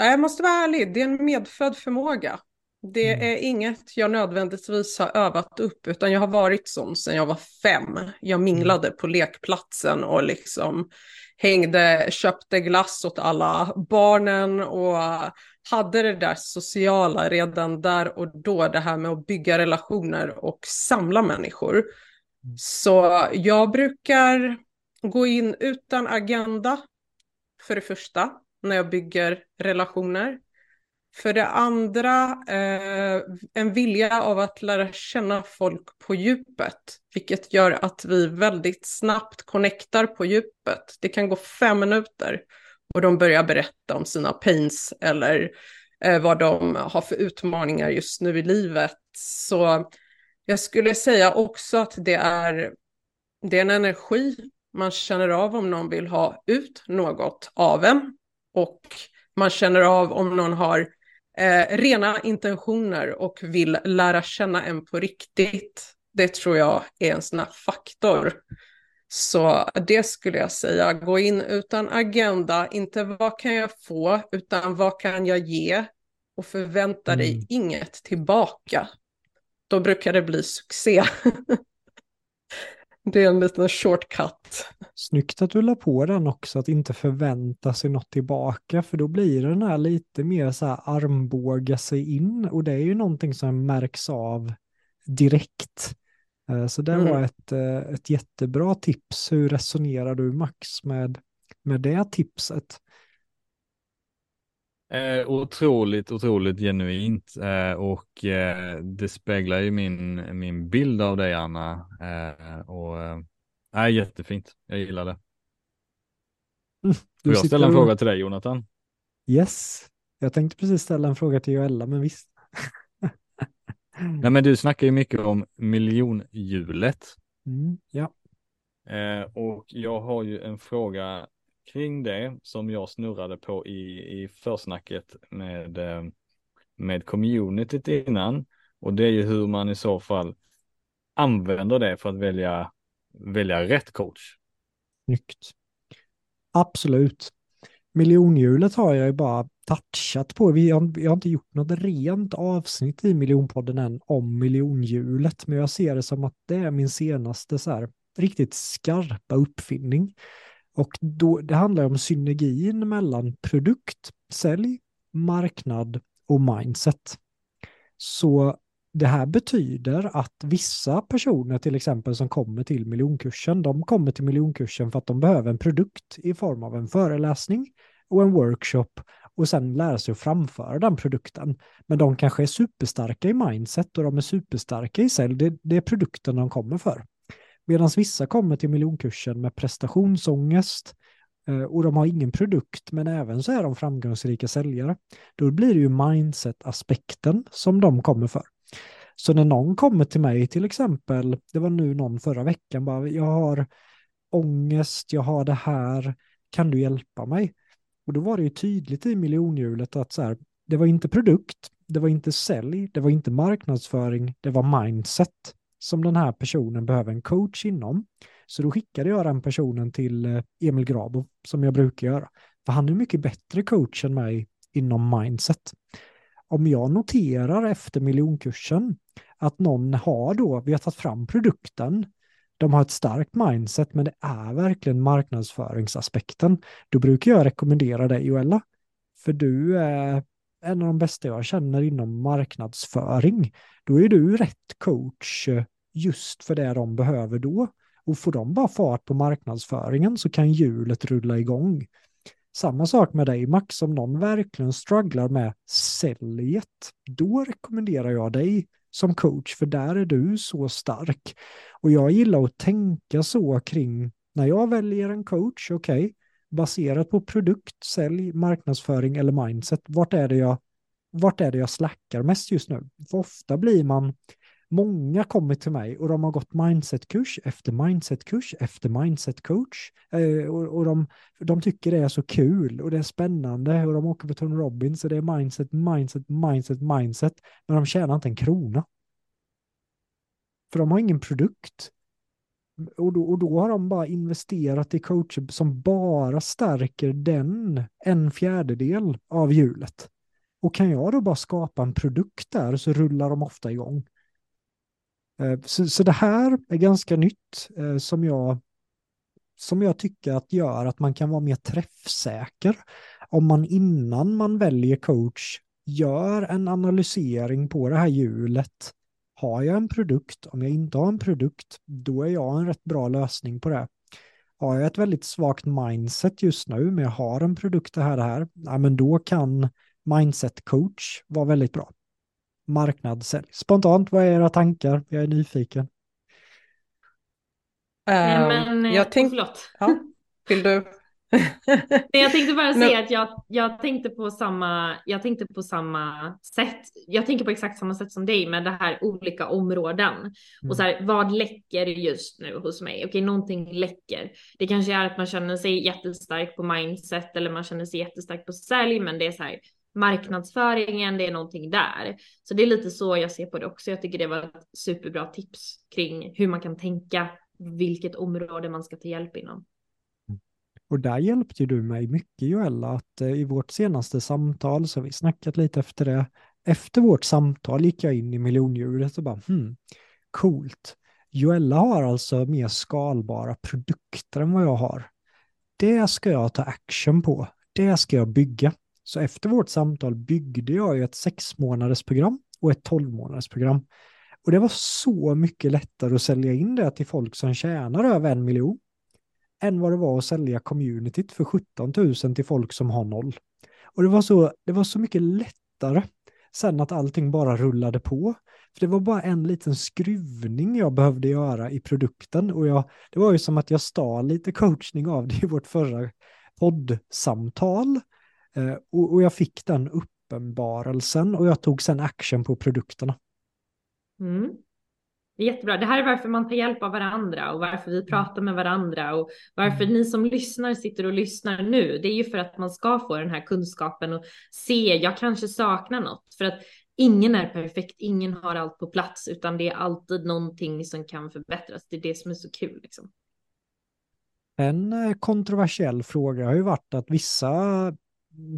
jag måste vara ärlig, det är en medfödd förmåga. Det mm. är inget jag nödvändigtvis har övat upp, utan jag har varit sån sedan jag var fem. Jag minglade mm. på lekplatsen och liksom hängde, köpte glass åt alla barnen och hade det där sociala redan där och då, det här med att bygga relationer och samla människor. Mm. Så jag brukar gå in utan agenda, för det första när jag bygger relationer. För det andra, eh, en vilja av att lära känna folk på djupet, vilket gör att vi väldigt snabbt connectar på djupet. Det kan gå fem minuter och de börjar berätta om sina pains eller eh, vad de har för utmaningar just nu i livet. Så jag skulle säga också att det är, det är en energi man känner av om någon vill ha ut något av en och man känner av om någon har eh, rena intentioner och vill lära känna en på riktigt. Det tror jag är en sån här faktor. Så det skulle jag säga, gå in utan agenda, inte vad kan jag få, utan vad kan jag ge och förvänta dig mm. inget tillbaka. Då brukar det bli succé. Det är en liten shortcut. Snyggt att du la på den också, att inte förvänta sig något tillbaka, för då blir den här lite mer så här armbåga sig in och det är ju någonting som märks av direkt. Eh, så det mm. var ett, eh, ett jättebra tips. Hur resonerar du Max med, med det tipset? Eh, otroligt, otroligt genuint eh, och eh, det speglar ju min, min bild av dig Anna. Eh, och eh, jättefint, jag gillar det. Mm, Får jag ställa en fråga till dig Jonathan? Yes, jag tänkte precis ställa en fråga till Joella, men visst. Nej men du snackar ju mycket om miljonhjulet. Mm, ja. Eh, och jag har ju en fråga kring det som jag snurrade på i, i försnacket med, eh, med communityt innan. Och det är ju hur man i så fall använder det för att välja, välja rätt coach. Snyggt. Absolut. Miljonhjulet har jag ju bara touchat på. Vi har, vi har inte gjort något rent avsnitt i miljonpodden än om miljonhjulet, men jag ser det som att det är min senaste så här, riktigt skarpa uppfinning. Och då, det handlar om synergin mellan produkt, sälj, marknad och mindset. Så det här betyder att vissa personer till exempel som kommer till miljonkursen, de kommer till miljonkursen för att de behöver en produkt i form av en föreläsning och en workshop och sen lära sig att framföra den produkten. Men de kanske är superstarka i mindset och de är superstarka i sälj. Det, det är produkten de kommer för. Medan vissa kommer till miljonkursen med prestationsångest eh, och de har ingen produkt men även så är de framgångsrika säljare. Då blir det ju mindset-aspekten som de kommer för. Så när någon kommer till mig till exempel, det var nu någon förra veckan, bara jag har ångest, jag har det här, kan du hjälpa mig? Och då var det ju tydligt i miljonhjulet att så här, det var inte produkt, det var inte sälj, det var inte marknadsföring, det var mindset som den här personen behöver en coach inom. Så då skickade jag den personen till eh, Emil Grabo som jag brukar göra. För han är mycket bättre coach än mig inom mindset. Om jag noterar efter miljonkursen att någon har då, vi har tagit fram produkten, de har ett starkt mindset men det är verkligen marknadsföringsaspekten. Då brukar jag rekommendera dig Joella, för du är en av de bästa jag känner inom marknadsföring. Då är du rätt coach eh, just för det de behöver då. Och får de bara fart på marknadsföringen så kan hjulet rulla igång. Samma sak med dig Max, om någon verkligen strugglar med säljet, då rekommenderar jag dig som coach, för där är du så stark. Och jag gillar att tänka så kring, när jag väljer en coach, okej, okay, baserat på produkt, sälj, marknadsföring eller mindset, vart är det jag, vart är det jag slackar mest just nu? För ofta blir man Många kommer till mig och de har gått mindsetkurs efter mindsetkurs efter mindsetcoach. Eh, och, och de, de tycker det är så kul och det är spännande och de åker på Tony Robbins och det är mindset, mindset, mindset, mindset. Men de tjänar inte en krona. För de har ingen produkt. Och då, och då har de bara investerat i coacher som bara stärker den en fjärdedel av hjulet. Och kan jag då bara skapa en produkt där så rullar de ofta igång. Eh, så, så det här är ganska nytt eh, som jag, som jag tycker att gör att man kan vara mer träffsäker om man innan man väljer coach gör en analysering på det här hjulet. Har jag en produkt? Om jag inte har en produkt, då är jag en rätt bra lösning på det. Har jag ett väldigt svagt mindset just nu, men jag har en produkt det här, det här, ja, men då kan mindset coach vara väldigt bra marknadssälj. Spontant, vad är era tankar? Jag är nyfiken. Nej, men, eh, jag tänkte... Förlåt. Ja, vill du? Nej, jag tänkte bara säga att jag, jag, tänkte på samma, jag tänkte på samma sätt. Jag tänker på exakt samma sätt som dig med det här olika områden. Mm. Och så här, vad läcker just nu hos mig? Okej, någonting läcker. Det kanske är att man känner sig jättestark på mindset eller man känner sig jättestark på sälj, men det är så här, marknadsföringen, det är någonting där. Så det är lite så jag ser på det också. Jag tycker det var ett superbra tips kring hur man kan tänka, vilket område man ska ta hjälp inom. Och där hjälpte du mig mycket Joella, att eh, i vårt senaste samtal så har vi snackat lite efter det. Efter vårt samtal gick jag in i miljonhjulet och bara, hmm, coolt. Joella har alltså mer skalbara produkter än vad jag har. Det ska jag ta action på. Det ska jag bygga. Så efter vårt samtal byggde jag ju ett sex månaders program och ett tolv månaders program. Och det var så mycket lättare att sälja in det till folk som tjänar över en miljon än vad det var att sälja communityt för 17 000 till folk som har noll. Och det var så, det var så mycket lättare sen att allting bara rullade på. För det var bara en liten skruvning jag behövde göra i produkten och jag, det var ju som att jag stal lite coachning av det i vårt förra poddsamtal. Eh, och, och jag fick den uppenbarelsen och jag tog sen action på produkterna. Mm. Det är jättebra. Det här är varför man tar hjälp av varandra och varför vi mm. pratar med varandra och varför mm. ni som lyssnar sitter och lyssnar nu. Det är ju för att man ska få den här kunskapen och se, jag kanske saknar något. För att ingen är perfekt, ingen har allt på plats, utan det är alltid någonting som kan förbättras. Det är det som är så kul. Liksom. En eh, kontroversiell fråga har ju varit att vissa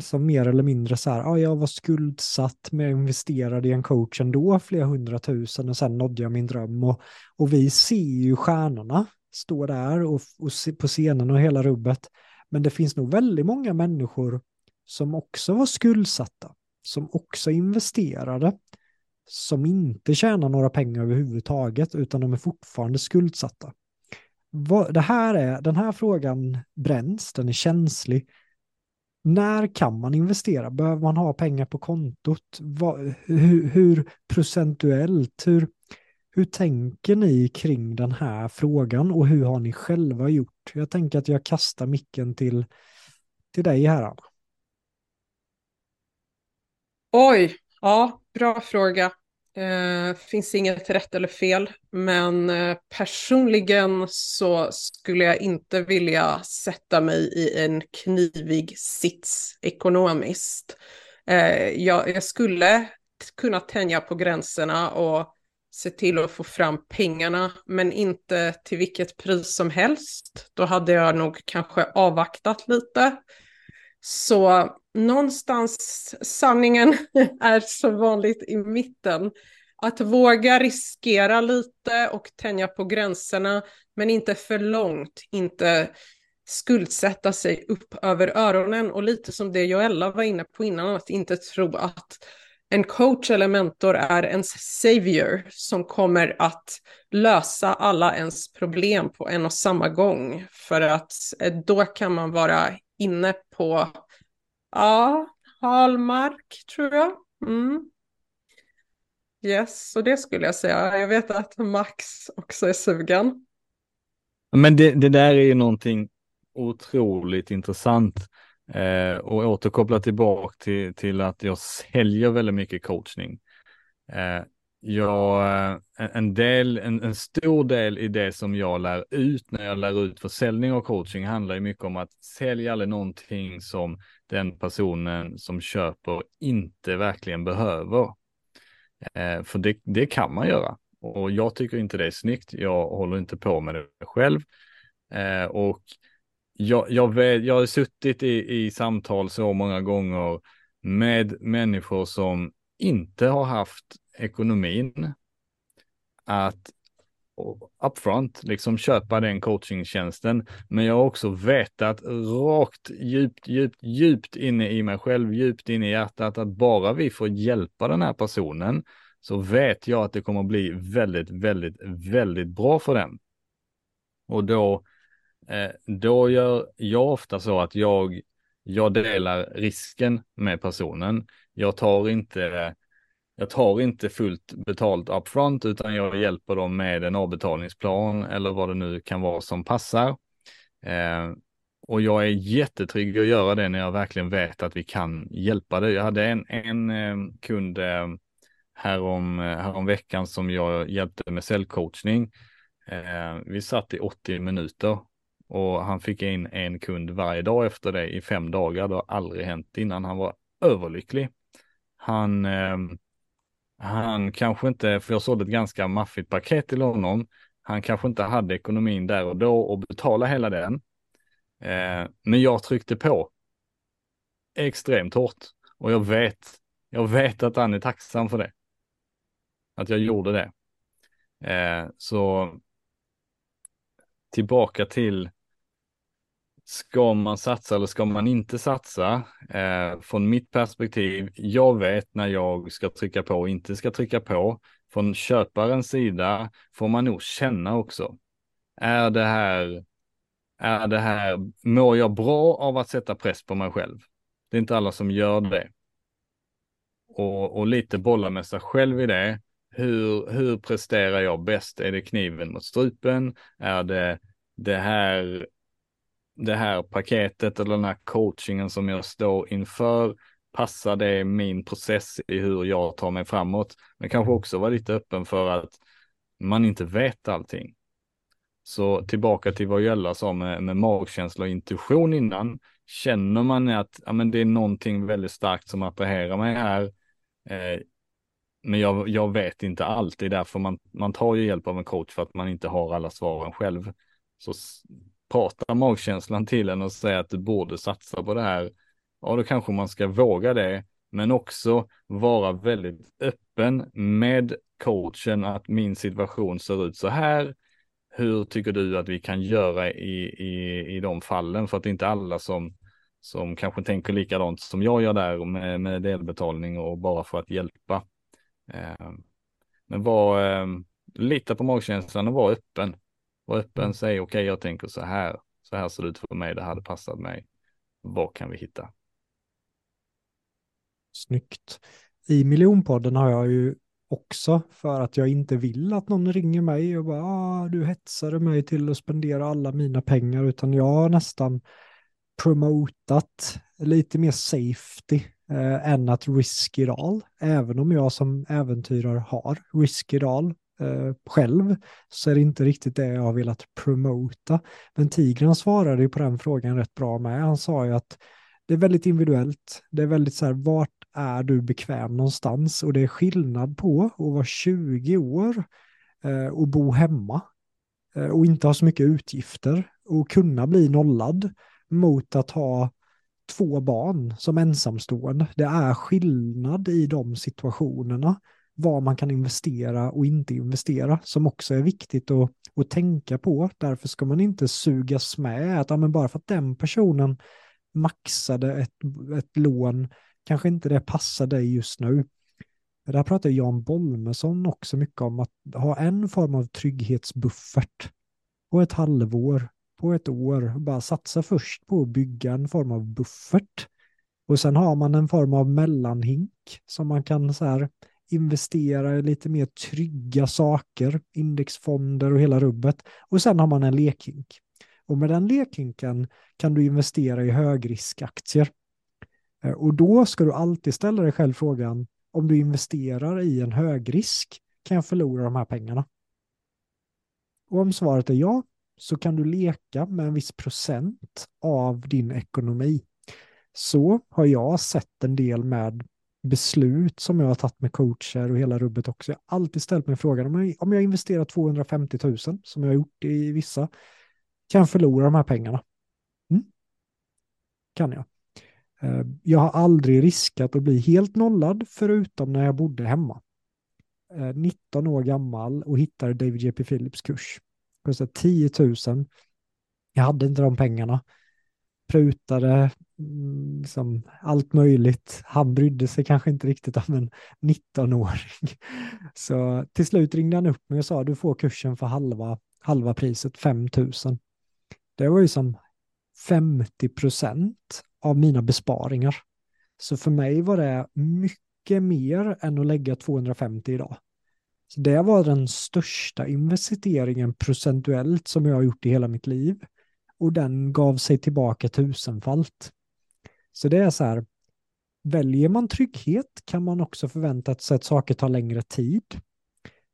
som mer eller mindre så här, ja, jag var skuldsatt men jag investerade i en coach ändå, flera hundratusen och sen nådde jag min dröm. Och, och vi ser ju stjärnorna stå där och, och se, på scenen och hela rubbet. Men det finns nog väldigt många människor som också var skuldsatta, som också investerade. som inte tjänar några pengar överhuvudtaget utan de är fortfarande skuldsatta. Det här är, den här frågan bränns, den är känslig. När kan man investera? Behöver man ha pengar på kontot? Vad, hur, hur procentuellt? Hur, hur tänker ni kring den här frågan och hur har ni själva gjort? Jag tänker att jag kastar micken till, till dig här. Oj, ja, bra fråga. Eh, finns inget rätt eller fel, men eh, personligen så skulle jag inte vilja sätta mig i en knivig sits ekonomiskt. Eh, jag, jag skulle kunna tänja på gränserna och se till att få fram pengarna, men inte till vilket pris som helst. Då hade jag nog kanske avvaktat lite. Så någonstans sanningen är så vanligt i mitten. Att våga riskera lite och tänja på gränserna, men inte för långt, inte skuldsätta sig upp över öronen och lite som det Joella var inne på innan, att inte tro att en coach eller mentor är ens savior som kommer att lösa alla ens problem på en och samma gång. För att eh, då kan man vara inne på, ja, halmark tror jag. Mm. Yes, så det skulle jag säga. Jag vet att Max också är sugen. Men det, det där är ju någonting otroligt intressant Eh, och återkoppla tillbaka till, till att jag säljer väldigt mycket coachning. Eh, jag, eh, en, del, en, en, stor del i det som jag lär ut när jag lär ut försäljning och coaching handlar ju mycket om att sälja aldrig någonting som den personen som köper inte verkligen behöver. Eh, för det, det kan man göra och jag tycker inte det är snyggt. Jag håller inte på med det själv. Eh, och jag, jag, vet, jag har suttit i, i samtal så många gånger med människor som inte har haft ekonomin att upfront liksom köpa den coachingtjänsten. Men jag har också vetat rakt djupt, djupt, djupt inne i mig själv, djupt inne i hjärtat att bara vi får hjälpa den här personen så vet jag att det kommer bli väldigt, väldigt, väldigt bra för den. Och då eh, då gör jag ofta så att jag, jag delar risken med personen. Jag tar inte, jag tar inte fullt betalt upfront utan jag hjälper dem med en avbetalningsplan eller vad det nu kan vara som passar. Eh, och jag är jättetrygg att göra det när jag verkligen vet att vi kan hjälpa dig. Jag hade en, en eh, kund eh, härom, eh, härom veckan som jag hjälpte med säljcoachning. Eh, vi satt i 80 minuter och han fick in en kund varje dag efter det i fem dagar. Det har aldrig hänt innan. Han var överlycklig. Han, eh, han kanske inte, för jag sålde ett ganska maffigt paket till honom. Han kanske inte hade ekonomin där och då och betala hela den. Eh, men jag tryckte på extremt hårt och jag vet, jag vet att han är tacksam för det. Att jag gjorde det. Eh, så tillbaka till Ska man satsa eller ska man inte satsa? Eh, från mitt perspektiv, jag vet när jag ska trycka på och inte ska trycka på. Från köparens sida får man nog känna också. Är det här, är det här, mår jag bra av att sätta press på mig själv? Det är inte alla som gör det. Och, och lite bolla med sig själv i det. Hur, hur presterar jag bäst? Är det kniven mot strupen? Är det det här det här paketet eller den här coachingen som jag står inför, passar det min process i hur jag tar mig framåt? Men kanske också vara lite öppen för att man inte vet allting. Så tillbaka till vad Gölla sa med, med magkänsla och intuition innan. Känner man att ja, men det är någonting väldigt starkt som attraherar mig här, eh, men jag, jag vet inte allt. Det är därför man, man tar ju hjälp av en coach för att man inte har alla svaren själv. Så pratar magkänslan till en och säger att du borde satsa på det här, ja då kanske man ska våga det, men också vara väldigt öppen med coachen att min situation ser ut så här. Hur tycker du att vi kan göra i, i, i de fallen? För att det är inte alla som, som kanske tänker likadant som jag gör där med, med delbetalning och bara för att hjälpa. Eh, men var, eh, lita på magkänslan och var öppen. Var öppen, säg okej okay, jag tänker så här, så här ser det ut för mig, det hade passat mig. Vad kan vi hitta? Snyggt. I miljonpodden har jag ju också för att jag inte vill att någon ringer mig och bara ah, du hetsade mig till att spendera alla mina pengar utan jag har nästan promotat lite mer safety eh, än att risk it all. Även om jag som äventyrare har risk it all eh, själv så är det inte riktigt det jag har velat promota. Men Tigran svarade ju på den frågan rätt bra med. Han sa ju att det är väldigt individuellt. Det är väldigt så här, vart är du bekväm någonstans? Och det är skillnad på att vara 20 år eh, och bo hemma eh, och inte ha så mycket utgifter och kunna bli nollad mot att ha två barn som ensamstående. Det är skillnad i de situationerna vad man kan investera och inte investera som också är viktigt att, att tänka på. Därför ska man inte sugas med att ja, men bara för att den personen maxade ett, ett lån kanske inte det passar dig just nu. Det här pratar Jan Bolmesson också mycket om, att ha en form av trygghetsbuffert på ett halvår, på ett år. Bara satsa först på att bygga en form av buffert. Och sen har man en form av mellanhink som man kan så här investera i lite mer trygga saker, indexfonder och hela rubbet. Och sen har man en lekhink. Och med den lekhinken kan du investera i högriskaktier. Eh, och då ska du alltid ställa dig själv frågan, om du investerar i en högrisk, kan jag förlora de här pengarna? Och om svaret är ja, så kan du leka med en viss procent av din ekonomi. Så har jag sett en del med beslut som jag har tagit med coacher och hela rubbet också. Jag har alltid ställt mig frågan, om jag, om jag investerar 250 000, som jag har gjort i vissa, kan jag förlora de här pengarna? Mm. Kan jag. Eh, jag har aldrig riskat att bli helt nollad förutom när jag bodde hemma. Eh, 19 år gammal och hittade David J.P. Phillips kurs. Kostade 10 000. Jag hade inte de pengarna. Prutade liksom allt möjligt. Han brydde sig kanske inte riktigt om en 19-åring. Så till slut ringde han upp mig och sa du får kursen för halva, halva priset, 5 000. Det var ju som 50 procent av mina besparingar. Så för mig var det mycket mer än att lägga 250 idag. Så det var den största investeringen procentuellt som jag har gjort i hela mitt liv. Och den gav sig tillbaka tusenfalt. Så det är så här, väljer man trygghet kan man också förvänta sig att saker tar längre tid.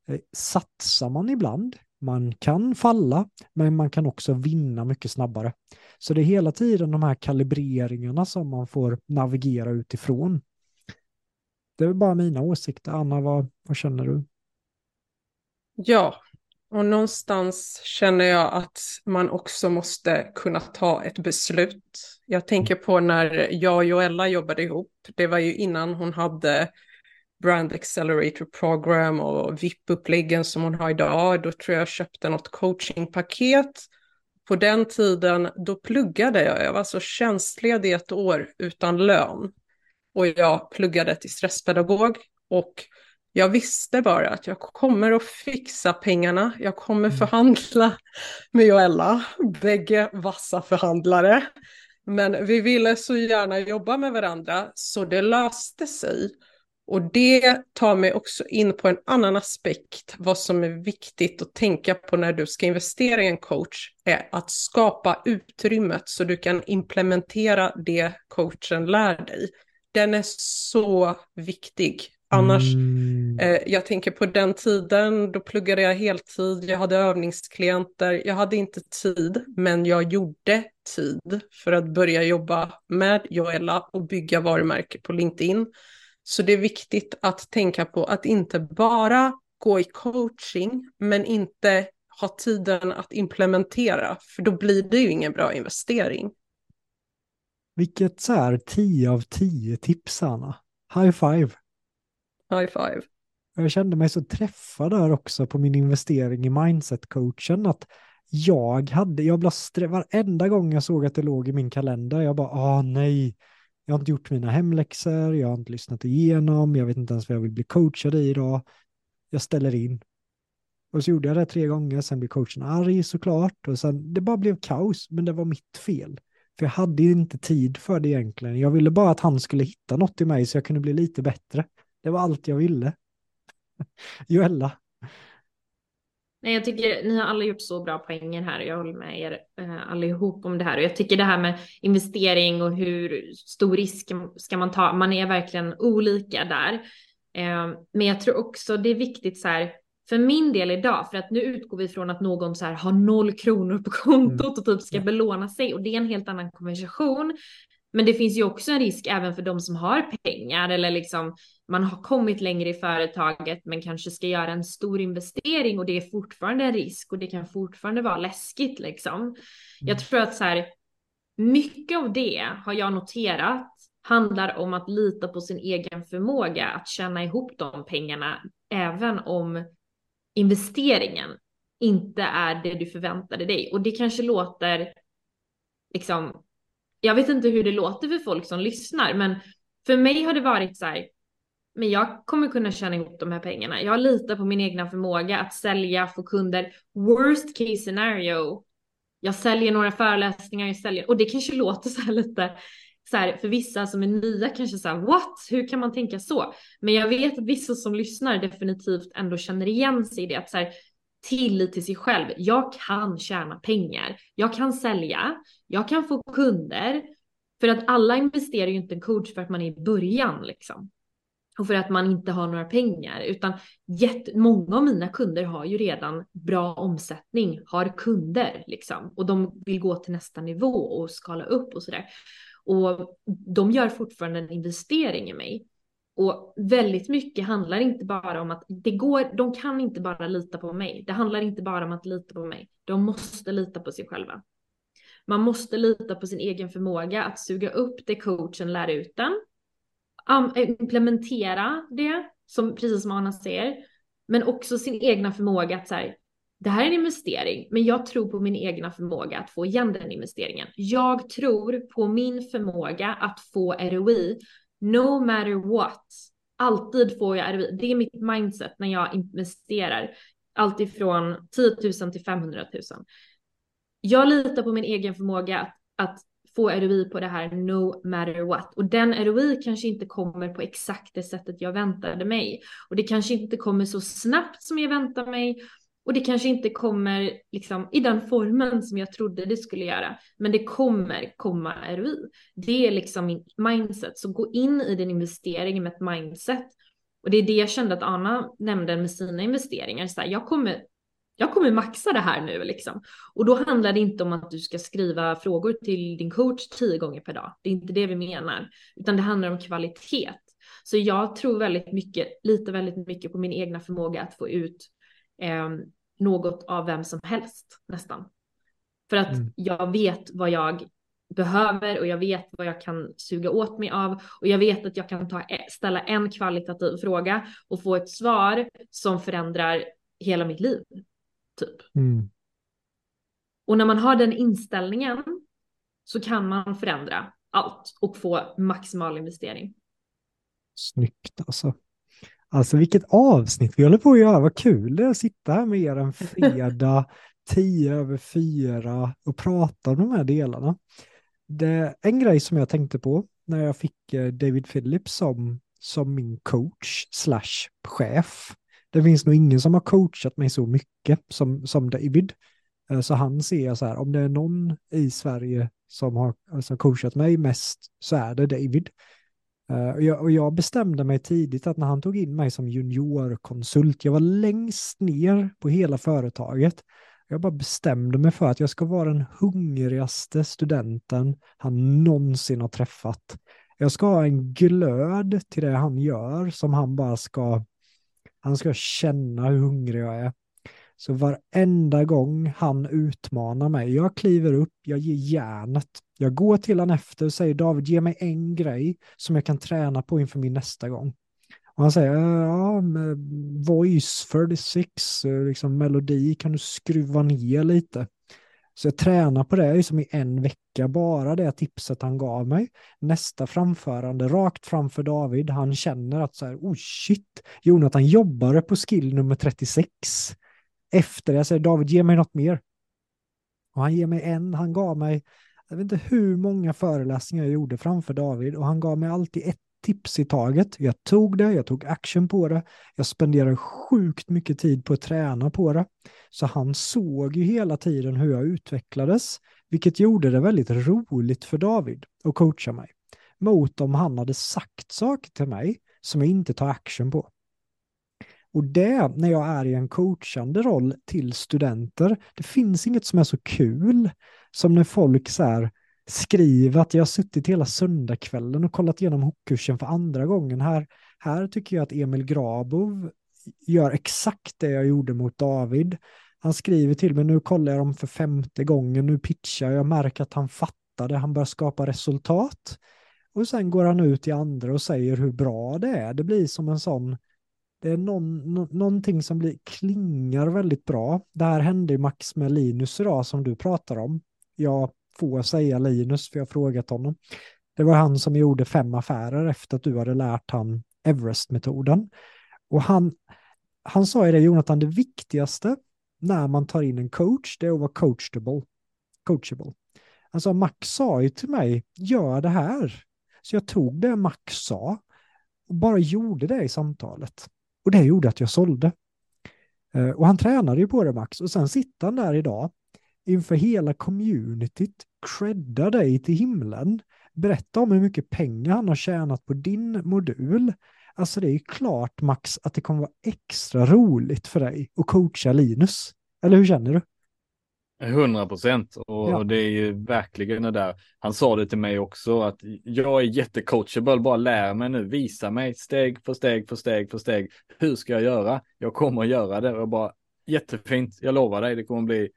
Eh, satsar man ibland man kan falla, men man kan också vinna mycket snabbare. Så det är hela tiden de här kalibreringarna som man får navigera utifrån. Det är bara mina åsikter. Anna, vad, vad känner du? Ja, och någonstans känner jag att man också måste kunna ta ett beslut. Jag tänker på när jag och Joella jobbade ihop. Det var ju innan hon hade Brand Accelerator Program och VIP-uppläggen som hon har idag. Då tror jag jag köpte något coachingpaket. På den tiden, då pluggade jag. Jag var så tjänstledig ett år utan lön. Och jag pluggade till stresspedagog. Och jag visste bara att jag kommer att fixa pengarna. Jag kommer förhandla med Joella. Bägge vassa förhandlare. Men vi ville så gärna jobba med varandra, så det löste sig. Och det tar mig också in på en annan aspekt. Vad som är viktigt att tänka på när du ska investera i en coach är att skapa utrymmet så du kan implementera det coachen lär dig. Den är så viktig. Annars, Mm. eh, jag tänker på den tiden, då pluggade jag heltid, jag hade övningsklienter, jag hade inte tid, men jag gjorde tid för att börja jobba med Joella och bygga varumärke på LinkedIn. Så det är viktigt att tänka på att inte bara gå i coaching, men inte ha tiden att implementera, för då blir det ju ingen bra investering. Vilket så här 10 av 10 tips, Anna. High five. High five. Jag kände mig så träffad där också på min investering i mindset-coachen. Att jag hade, jag blev stre- varenda gång jag såg att det låg i min kalender, jag bara, ah nej, Jag har inte gjort mina hemläxor, jag har inte lyssnat igenom, jag vet inte ens vad jag vill bli coachad i idag. Jag ställer in. Och så gjorde jag det tre gånger, sen blev coachen arg såklart. Och sen, det bara blev kaos, men det var mitt fel. För jag hade inte tid för det egentligen. Jag ville bara att han skulle hitta något i mig så jag kunde bli lite bättre. Det var allt jag ville. Joella? Nej, jag tycker ni har alla gjort så bra poänger här och jag håller med er eh, allihop om det här. Och jag tycker det här med investering och hur stor risk ska man ta, man är verkligen olika där. Eh, men jag tror också det är viktigt så här, för min del idag, för att nu utgår vi från att någon så här har noll kronor på kontot mm. och typ ska belåna sig och det är en helt annan konversation. Men det finns ju också en risk även för de som har pengar eller liksom man har kommit längre i företaget men kanske ska göra en stor investering och det är fortfarande en risk och det kan fortfarande vara läskigt liksom. Mm. Jag tror att så här mycket av det har jag noterat handlar om att lita på sin egen förmåga att tjäna ihop de pengarna även om investeringen inte är det du förväntade dig. Och det kanske låter liksom, jag vet inte hur det låter för folk som lyssnar, men för mig har det varit så här, men jag kommer kunna tjäna ihop de här pengarna. Jag litar på min egna förmåga att sälja, få kunder. Worst case scenario. Jag säljer några föreläsningar, jag säljer, och det kanske låter så här lite så här, för vissa som är nya kanske så här, what? Hur kan man tänka så? Men jag vet att vissa som lyssnar definitivt ändå känner igen sig i det, att så här, tillit till sig själv. Jag kan tjäna pengar. Jag kan sälja. Jag kan få kunder. För att alla investerar ju inte en coach för att man är i början liksom. Och för att man inte har några pengar, utan många av mina kunder har ju redan bra omsättning, har kunder liksom. Och de vill gå till nästa nivå och skala upp och sådär. Och de gör fortfarande en investering i mig. Och väldigt mycket handlar inte bara om att det går, de kan inte bara lita på mig. Det handlar inte bara om att lita på mig. De måste lita på sig själva. Man måste lita på sin egen förmåga att suga upp det coachen lär ut den. Eh, implementera det, som, precis som Anna säger. Men också sin egna förmåga att så här, det här är en investering, men jag tror på min egna förmåga att få igen den investeringen. Jag tror på min förmåga att få ROI, no matter what. Alltid får jag ROI. Det är mitt mindset när jag investerar. Alltifrån 10 000 till 500 000. Jag litar på min egen förmåga att, att få ROI på det här no matter what. Och den ROI kanske inte kommer på exakt det sättet jag väntade mig. Och det kanske inte kommer så snabbt som jag väntar mig. Och det kanske inte kommer liksom i den formen som jag trodde det skulle göra, men det kommer komma ROI. Det är liksom min mindset. Så gå in i din investering med ett mindset. Och det är det jag kände att Anna nämnde med sina investeringar. Så här, jag, kommer, jag kommer maxa det här nu liksom. Och då handlar det inte om att du ska skriva frågor till din coach tio gånger per dag. Det är inte det vi menar, utan det handlar om kvalitet. Så jag tror väldigt mycket, litar väldigt mycket på min egna förmåga att få ut eh, något av vem som helst nästan. För att mm. jag vet vad jag behöver och jag vet vad jag kan suga åt mig av och jag vet att jag kan ta, e, ställa en kvalitativ fråga och få ett svar som förändrar hela mitt liv. Typ. Mm. Och när man har den inställningen så kan man förändra allt och få maximal investering. Snyggt alltså. Alltså vilket avsnitt vi håller på att göra. Vad kul det är att sitta här med er en fredag tio över fyra och prata om de här delarna. Det, en grej som jag tänkte på när jag fick eh, David Phillips som, som min coach slash chef. Det finns nog ingen som har coachat mig så mycket som, som David. Eh, så han ser så här, om det är någon i Sverige som har alltså coachat mig mest så är det David. Eh, och, jag, och, jag, bestämde mig tidigt att när han tog in mig som juniorkonsult, jag var längst ner på hela företaget. Jag bara bestämde mig för att jag ska vara den hungrigaste studenten han någonsin har träffat. Jag ska ha en glöd till det han gör som han bara ska, han ska känna hur hungrig jag är. Så varenda gång han utmanar mig, jag kliver upp, jag ger järnet. Jag går till han efter och säger David, ge mig en grej som jag kan träna på inför min nästa gång. Och han säger, eh, ja, voice 46, eh, liksom melodi, kan du skruva ner lite? Så jag tränar på det som i en vecka, bara det tipset han gav mig. Nästa framförande, rakt framför David, han känner att så här, oh shit, Jonathan jobbade på skill nummer 36. Efter det, jag säger David, ge mig något mer. Och han ger mig en, han gav mig, jag vet inte hur många föreläsningar jag gjorde framför David och han gav mig alltid ett tips i taget. Jag tog det, jag tog action på det. Jag spenderade sjukt mycket tid på att träna på det. Så han såg ju hela tiden hur jag utvecklades, vilket gjorde det väldigt roligt för David att coacha mig. Mot om han hade sagt saker till mig som jag inte tar action på. Och det, när jag är i en coachande roll till studenter, det finns inget som är så kul som när folk så här, skriver att jag har suttit hela söndagskvällen och kollat igenom hockkursen för andra gången. Här, här tycker jag att Emil Grabov gör exakt det jag gjorde mot David. Han skriver till mig, nu kollar jag dem för femte gången, nu pitchar jag, märker att han fattade, han börjar skapa resultat. Och sen går han ut i andra och säger hur bra det är. Det blir som en sån, det är någon, no, någonting som blir, klingar väldigt bra. Det här hände i Max med Linus idag som du pratar om. Jag får säga Linus, för jag har frågat honom. Det var han som gjorde fem affärer efter att du hade lärt han Everest-metoden. Och han, han sa ju det, Jonathan, det viktigaste när man tar in en coach, det är att vara coachable. coachable. Alltså Max sa ju till mig, gör det här. Så jag tog det Max sa och bara gjorde det i samtalet. Och det gjorde att jag sålde. Eh, och han tränade ju på det Max och sen sitter han där idag inför hela communityt, credda dig till himlen, berätta om hur mycket pengar han har tjänat på din modul. Alltså det är ju klart Max att det kommer vara extra roligt för dig att coacha Linus. Eller hur känner du? 100 procent och, ja. det är ju verkligen det där. Han sa det till mig också att jag är jättecoachable, bara lär mig nu, visa mig steg för steg för steg för steg. Hur ska jag göra? Jag kommer att göra det och bara jättefint. Jag lovar dig, det kommer att bli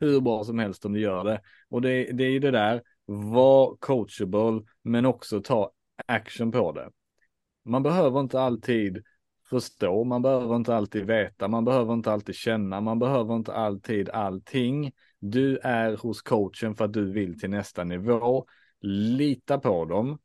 hur bra som helst om du gör det. Och det, det är ju det där, var coachable, men också ta action på det. Man behöver inte alltid förstå, man behöver inte alltid veta, man behöver inte alltid känna, man behöver inte alltid allting. Du är hos coachen för att du vill till nästa nivå. Lita på dem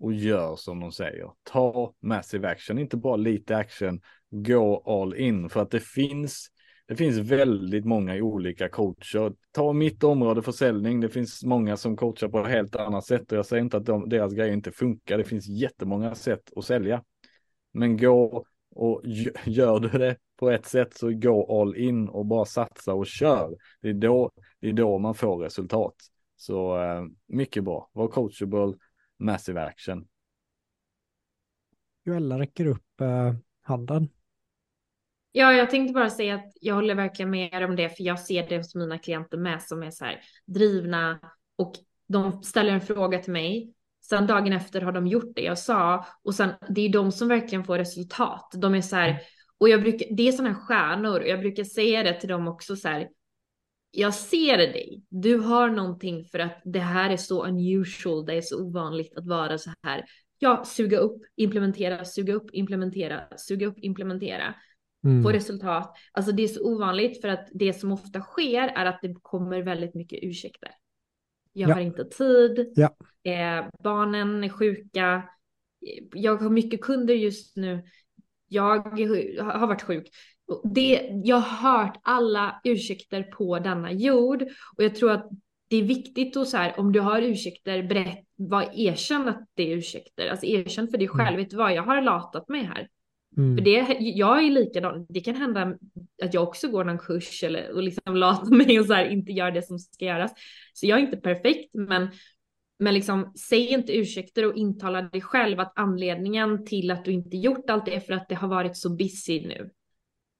och gör som de säger. Ta massive action, inte bara lite action, gå all in för att det finns det finns väldigt många olika coacher. Ta mitt område försäljning. Det finns många som coachar på ett helt annat sätt och jag säger inte att de, deras grejer inte funkar. Det finns jättemånga sätt att sälja. Men gå och gör du det på ett sätt så gå all in och bara satsa och kör. Det är då, det är då man får resultat. Så eh, mycket bra. Var coachable, massive action. Joella räcker upp eh, handen. Ja, jag tänkte bara säga att jag håller verkligen med om det, för jag ser det hos mina klienter med som är så här drivna och de ställer en fråga till mig. Sen dagen efter har de gjort det jag sa och sen det är de som verkligen får resultat. De är så här och jag brukar, det är sådana här stjärnor och jag brukar säga det till dem också så här. Jag ser dig. Du har någonting för att det här är så unusual. Det är så ovanligt att vara så här. Ja, suga upp, implementera, suga upp, implementera, suga upp, implementera mm. få resultat. Alltså det är så ovanligt för att det som ofta sker är att det kommer väldigt mycket ursäkter. Jag ja. har inte tid, ja. eh, barnen är sjuka, jag har mycket kunder just nu, jag har varit sjuk. Det, jag har hört alla ursäkter på denna jord och jag tror att det är viktigt att så här, om du har ursäkter, berätt, var erkänn att det är ursäkter. Alltså erkänn för dig själv, mm. vet du vad, jag har latat mig här. Mm. För det, jag är likadan, det kan hända att jag också går någon kurs eller och liksom latar mig och så här, inte gör det som ska göras. Så jag är inte perfekt, men, men liksom, säg inte ursäkter och intala dig själv att anledningen till att du inte gjort allt är för att det har varit så busy nu.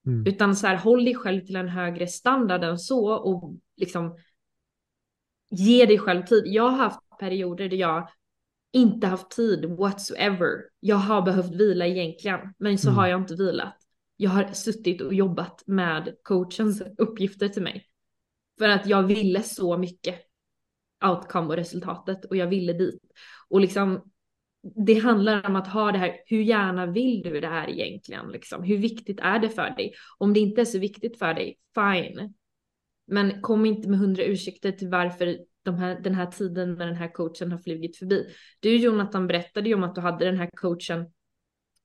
Mm. Utan så här, håll dig själv till en högre standard än så och liksom ge dig själv tid. Jag har haft perioder där jag inte haft tid whatsoever. Jag har behövt vila egentligen, men så mm. har jag inte vilat. Jag har suttit och jobbat med coachens uppgifter till mig. För att jag ville så mycket outcome och resultatet och jag ville dit. Och liksom det handlar om att ha det här, hur gärna vill du det här egentligen? Liksom? Hur viktigt är det för dig? Om det inte är så viktigt för dig, fine. Men kom inte med hundra ursäkter till varför de här, den här tiden med den här coachen har flugit förbi. Du Jonathan berättade ju om att du hade den här coachen,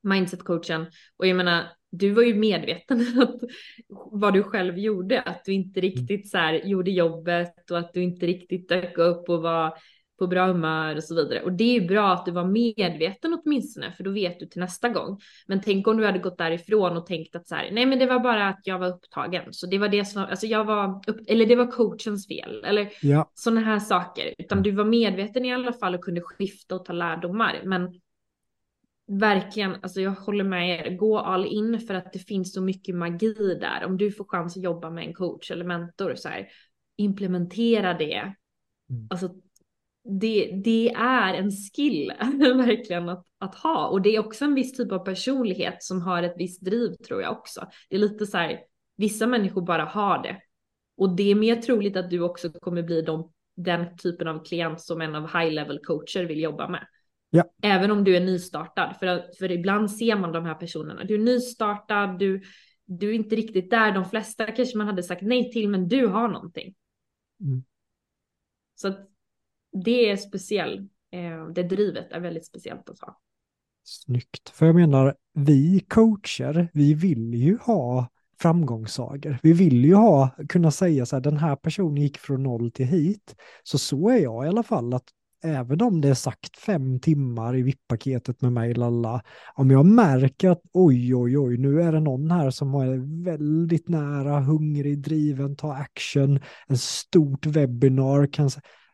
mindset-coachen, och jag menar, du var ju medveten att vad du själv gjorde, att du inte riktigt så här gjorde jobbet och att du inte riktigt dök upp och var på bra humör och så vidare. Och det är ju bra att du var medveten åtminstone, för då vet du till nästa gång. Men tänk om du hade gått därifrån och tänkt att så här, nej men det var bara att jag var upptagen. Så det var det som, alltså jag var, upp, eller det var coachens fel, eller ja. sådana här saker. Utan du var medveten i alla fall och kunde skifta och ta lärdomar. Men verkligen, alltså jag håller med er, gå all in för att det finns så mycket magi där. Om du får chans att jobba med en coach eller mentor, så här, implementera det. Mm. Alltså det, det är en skill verkligen att, att ha och det är också en viss typ av personlighet som har ett visst driv tror jag också. Det är lite så här, vissa människor bara har det och det är mer troligt att du också kommer bli de, den typen av klient som en av high level coacher vill jobba med. Ja. Även om du är nystartad, för, för ibland ser man de här personerna. Du är nystartad, du, du är inte riktigt där. De flesta kanske man hade sagt nej till, men du har någonting. Mm. Så att det är speciellt. Eh, det drivet är väldigt speciellt att ha. Snyggt. För jag menar, vi coacher, vi vill ju ha framgångssagor. Vi vill ju ha, kunna säga så här, den här personen gick från noll till hit. Så så är jag i alla fall, att även om det är sagt fem timmar i VIP-paketet med mig, lalla, om jag märker att oj, oj, oj, nu är det någon här som är väldigt nära, hungrig, driven, tar action, en stort webbinar, kan,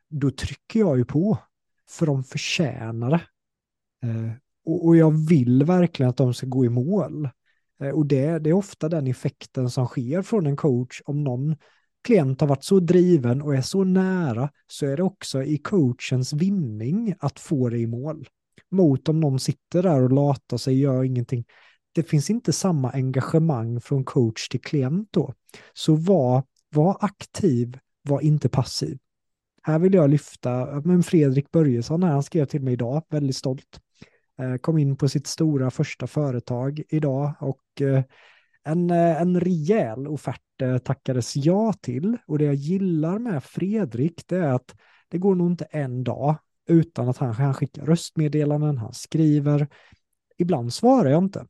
då trycker jag ju på, för de förtjänar det. Eh, och, och, jag vill verkligen att de ska gå i mål. Eh, och det, det är ofta den effekten som sker från en coach. Om någon klient har varit så driven och är så nära så är det också i coachens vinning att få det i mål. Mot om någon sitter där och latar sig, gör ingenting. Det finns inte samma engagemang från coach till klient då. Så var, var aktiv, var inte passiv. Här vill jag lyfta, men Fredrik Börjesson här, han skrev till mig idag, väldigt stolt. Eh, kom in på sitt stora första företag idag och eh, en, eh, en rejäl offert tackades ja till. Och det jag gillar med Fredrik det är att det går nog inte en dag utan att han, han skickar röstmeddelanden, han skriver. Ibland svarar jag inte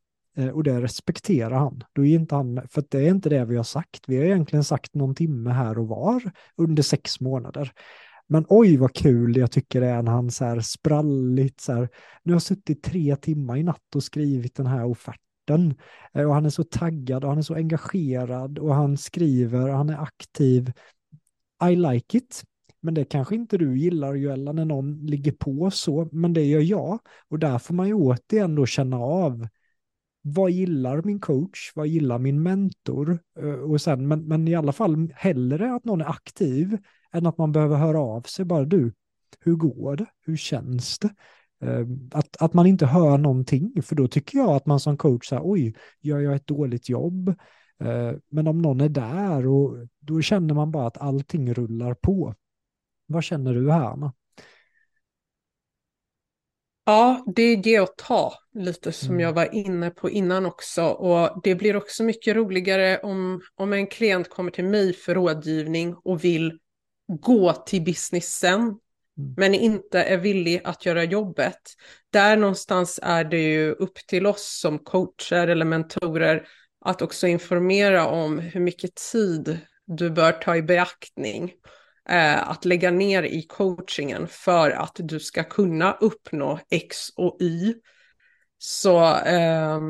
och det respekterar han. Då är inte han, för det är inte det vi har sagt. Vi har egentligen sagt någon timme här och var under sex månader. Men oj vad kul jag tycker det är när han så här spralligt så här, nu har jag suttit tre timmar i natt och skrivit den här offerten. Eh, och han är så taggad och han är så engagerad och han skriver och han är aktiv. I like it. Men det kanske inte du gillar Joella när någon ligger på så, men det gör jag. Och där får man ju återigen då känna av vad gillar min coach, vad gillar min mentor? Eh, och sen, men, men i alla fall hellre att någon är aktiv än att man behöver höra av sig bara du, hur går det? Hur känns det? Ehm, att, att man inte hör någonting, för då tycker jag att man som coach säger oj, gör jag ett dåligt jobb? Ehm, men om någon är där och då känner man bara att allting rullar på. Vad känner du här? Anna? Ja, det är ge och ta, lite som mm. jag var inne på innan också. Och det blir också mycket roligare om, om en klient kommer till mig för rådgivning och vill gå till businessen mm. men inte är villig att göra jobbet. Där någonstans är det ju upp till oss som coacher eller mentorer att också informera om hur mycket tid du bör ta i beaktning eh, att lägga ner i coachingen för att du ska kunna uppnå X och Y. Så eh,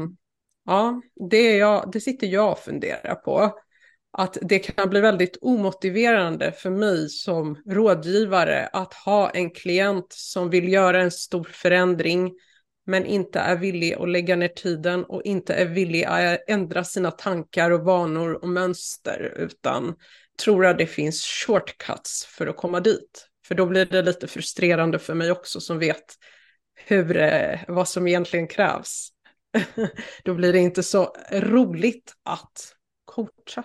ja, det, är jag, det sitter jag och funderar på att det kan bli väldigt omotiverande för mig som rådgivare att ha en klient som vill göra en stor förändring men inte är villig att lägga ner tiden och inte är villig att ändra sina tankar och vanor och mönster utan tror att det finns shortcuts för att komma dit. För då blir det lite frustrerande för mig också som vet hur, eh, vad som egentligen krävs. då blir det inte så roligt att coacha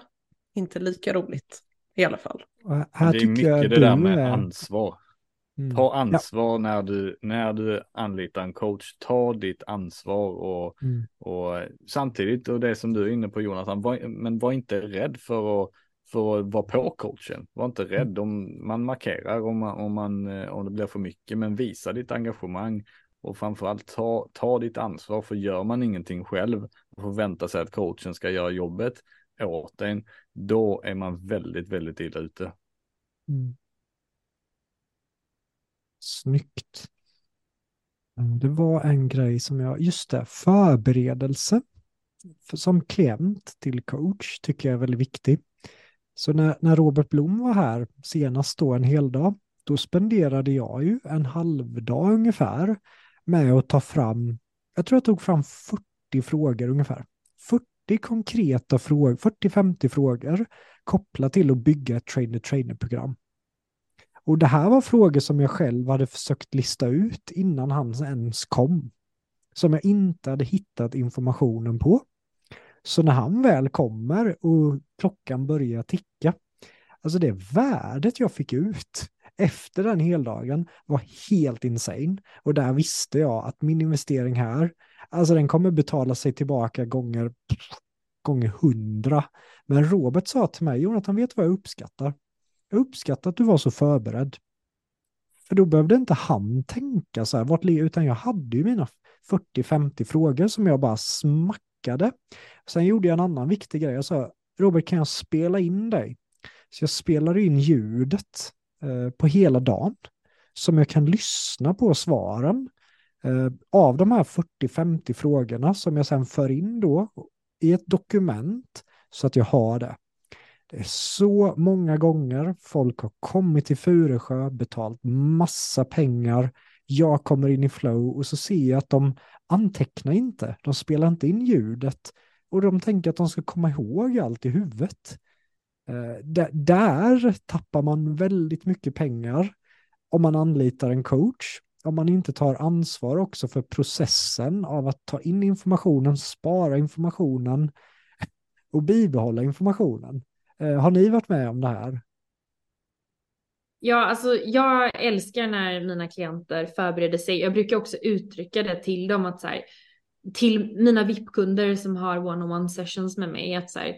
inte lika roligt i alla fall. Här det är mycket det där med är... ansvar. Mm. Ta ansvar ja. när, du, när du anlitar en coach. Ta ditt ansvar och, mm. och samtidigt och det som du är inne på Jonathan, var, men var inte rädd för att för att vara på coachen. Var inte rädd om man markerar om, man, om, man, eh, om det blir för mycket, men visa ditt engagemang och framförallt ta, ta ditt ansvar, för gör man ingenting själv och förväntar sig att coachen ska göra jobbet åt en, då är man väldigt, väldigt illa ute. Mm. Snyggt. Det var en grej som jag, just det, förberedelse för som klient till coach tycker jag är väldigt viktig. Så när, när Robert Blom var här senast då en hel dag, då spenderade jag ju en halvdag ungefär med att ta fram, jag tror jag tog fram 40 frågor ungefär. 40 konkreta frågor, 40-50 frågor kopplat till att bygga ett trainer-trainer-program. Och det här var frågor som jag själv hade försökt lista ut innan han ens kom. Som jag inte hade hittat informationen på. Så när han väl kommer och klockan börjar ticka, alltså det värdet jag fick ut efter den heldagen var helt insane. Och där visste jag att min investering här, alltså den kommer betala sig tillbaka gånger, gånger hundra. Men Robert sa till mig, Jonathan, vet vad jag uppskattar? Jag uppskattar att du var så förberedd. För då behövde inte han tänka så här, vart utan jag hade ju mina 40-50 frågor som jag bara smackade. Sen gjorde jag en annan viktig grej. Jag sa, Robert, kan jag spela in dig? Så jag spelade in ljudet eh, på hela dagen som jag kan lyssna på svaren Eh, av de här 40-50 frågorna som jag sen för in då i ett dokument så att jag har det. Det är så många gånger folk har kommit till Furesjö, betalt massa pengar, jag kommer in i flow och så ser jag att de antecknar inte, de spelar inte in ljudet och de tänker att de ska komma ihåg allt i huvudet. Eh, där, tappar man väldigt mycket pengar om man anlitar en coach, om man inte tar ansvar också för processen av att ta in informationen, spara informationen och bibehålla informationen. Eh, har ni varit med om det här? Ja, alltså jag älskar när mina klienter förbereder sig. Jag brukar också uttrycka det till dem att så här, till mina VIP-kunder som har one-on-one sessions med mig att så här,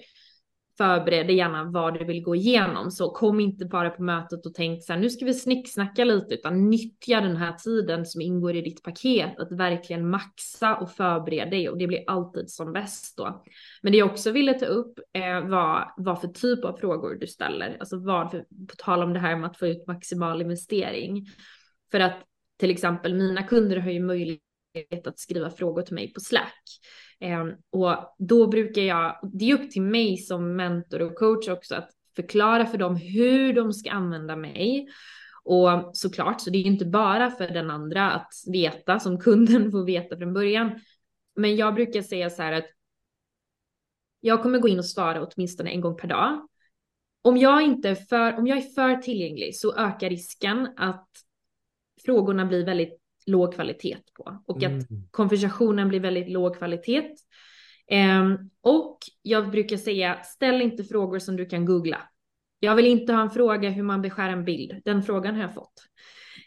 förbered gärna vad du vill gå igenom. Så kom inte bara på mötet och tänk så här, nu ska vi snicksnacka lite, utan nyttja den här tiden som ingår i ditt paket, att verkligen maxa och förbereda dig och det blir alltid som bäst då. Men det jag också ville ta upp eh, var vad för typ av frågor du ställer, alltså vad för, på tal om det här med att få ut maximal investering. För att till exempel mina kunder har ju möjlighet att skriva frågor till mig på Slack. Ehm, och då brukar jag, det är upp till mig som mentor och coach också att förklara för dem hur de ska använda mig. Och såklart, så det är inte bara för den andra att veta, som kunden får veta från början. Men jag brukar säga så här att jag kommer gå in och svara åtminstone en gång per dag. Om jag inte är för, om jag är för tillgänglig så ökar risken att frågorna blir väldigt låg kvalitet på och mm. att konversationen blir väldigt låg kvalitet. Um, och jag brukar säga ställ inte frågor som du kan googla. Jag vill inte ha en fråga hur man beskär en bild. Den frågan har jag fått.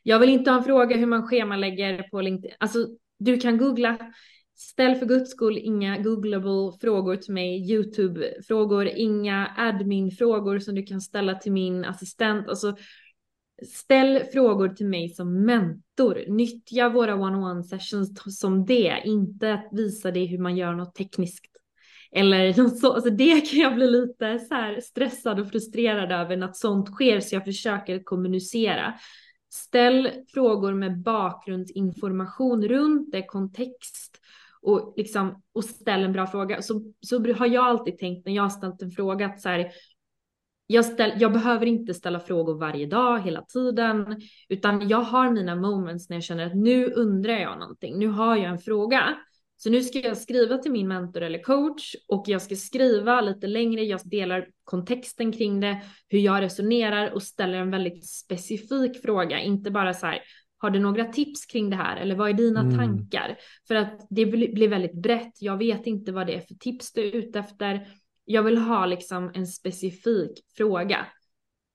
Jag vill inte ha en fråga hur man schemalägger på LinkedIn. Alltså, du kan googla. Ställ för guds skull inga googlable frågor till mig, YouTube-frågor, inga admin-frågor som du kan ställa till min assistent. Alltså, Ställ frågor till mig som mentor. Nyttja våra one-on-one sessions som det, inte att visa dig hur man gör något tekniskt. Eller något så, alltså det kan jag bli lite så här stressad och frustrerad över när sånt sker så jag försöker kommunicera. Ställ frågor med bakgrundsinformation runt det, kontext och, liksom, och ställ en bra fråga. Så, så har jag alltid tänkt när jag har ställt en fråga att så här, jag, ställ, jag behöver inte ställa frågor varje dag hela tiden, utan jag har mina moments när jag känner att nu undrar jag någonting. Nu har jag en fråga. Så nu ska jag skriva till min mentor eller coach och jag ska skriva lite längre. Jag delar kontexten kring det, hur jag resonerar och ställer en väldigt specifik fråga, inte bara så här. Har du några tips kring det här eller vad är dina mm. tankar? För att det blir väldigt brett. Jag vet inte vad det är för tips du är ute efter jag vill ha liksom en specifik fråga.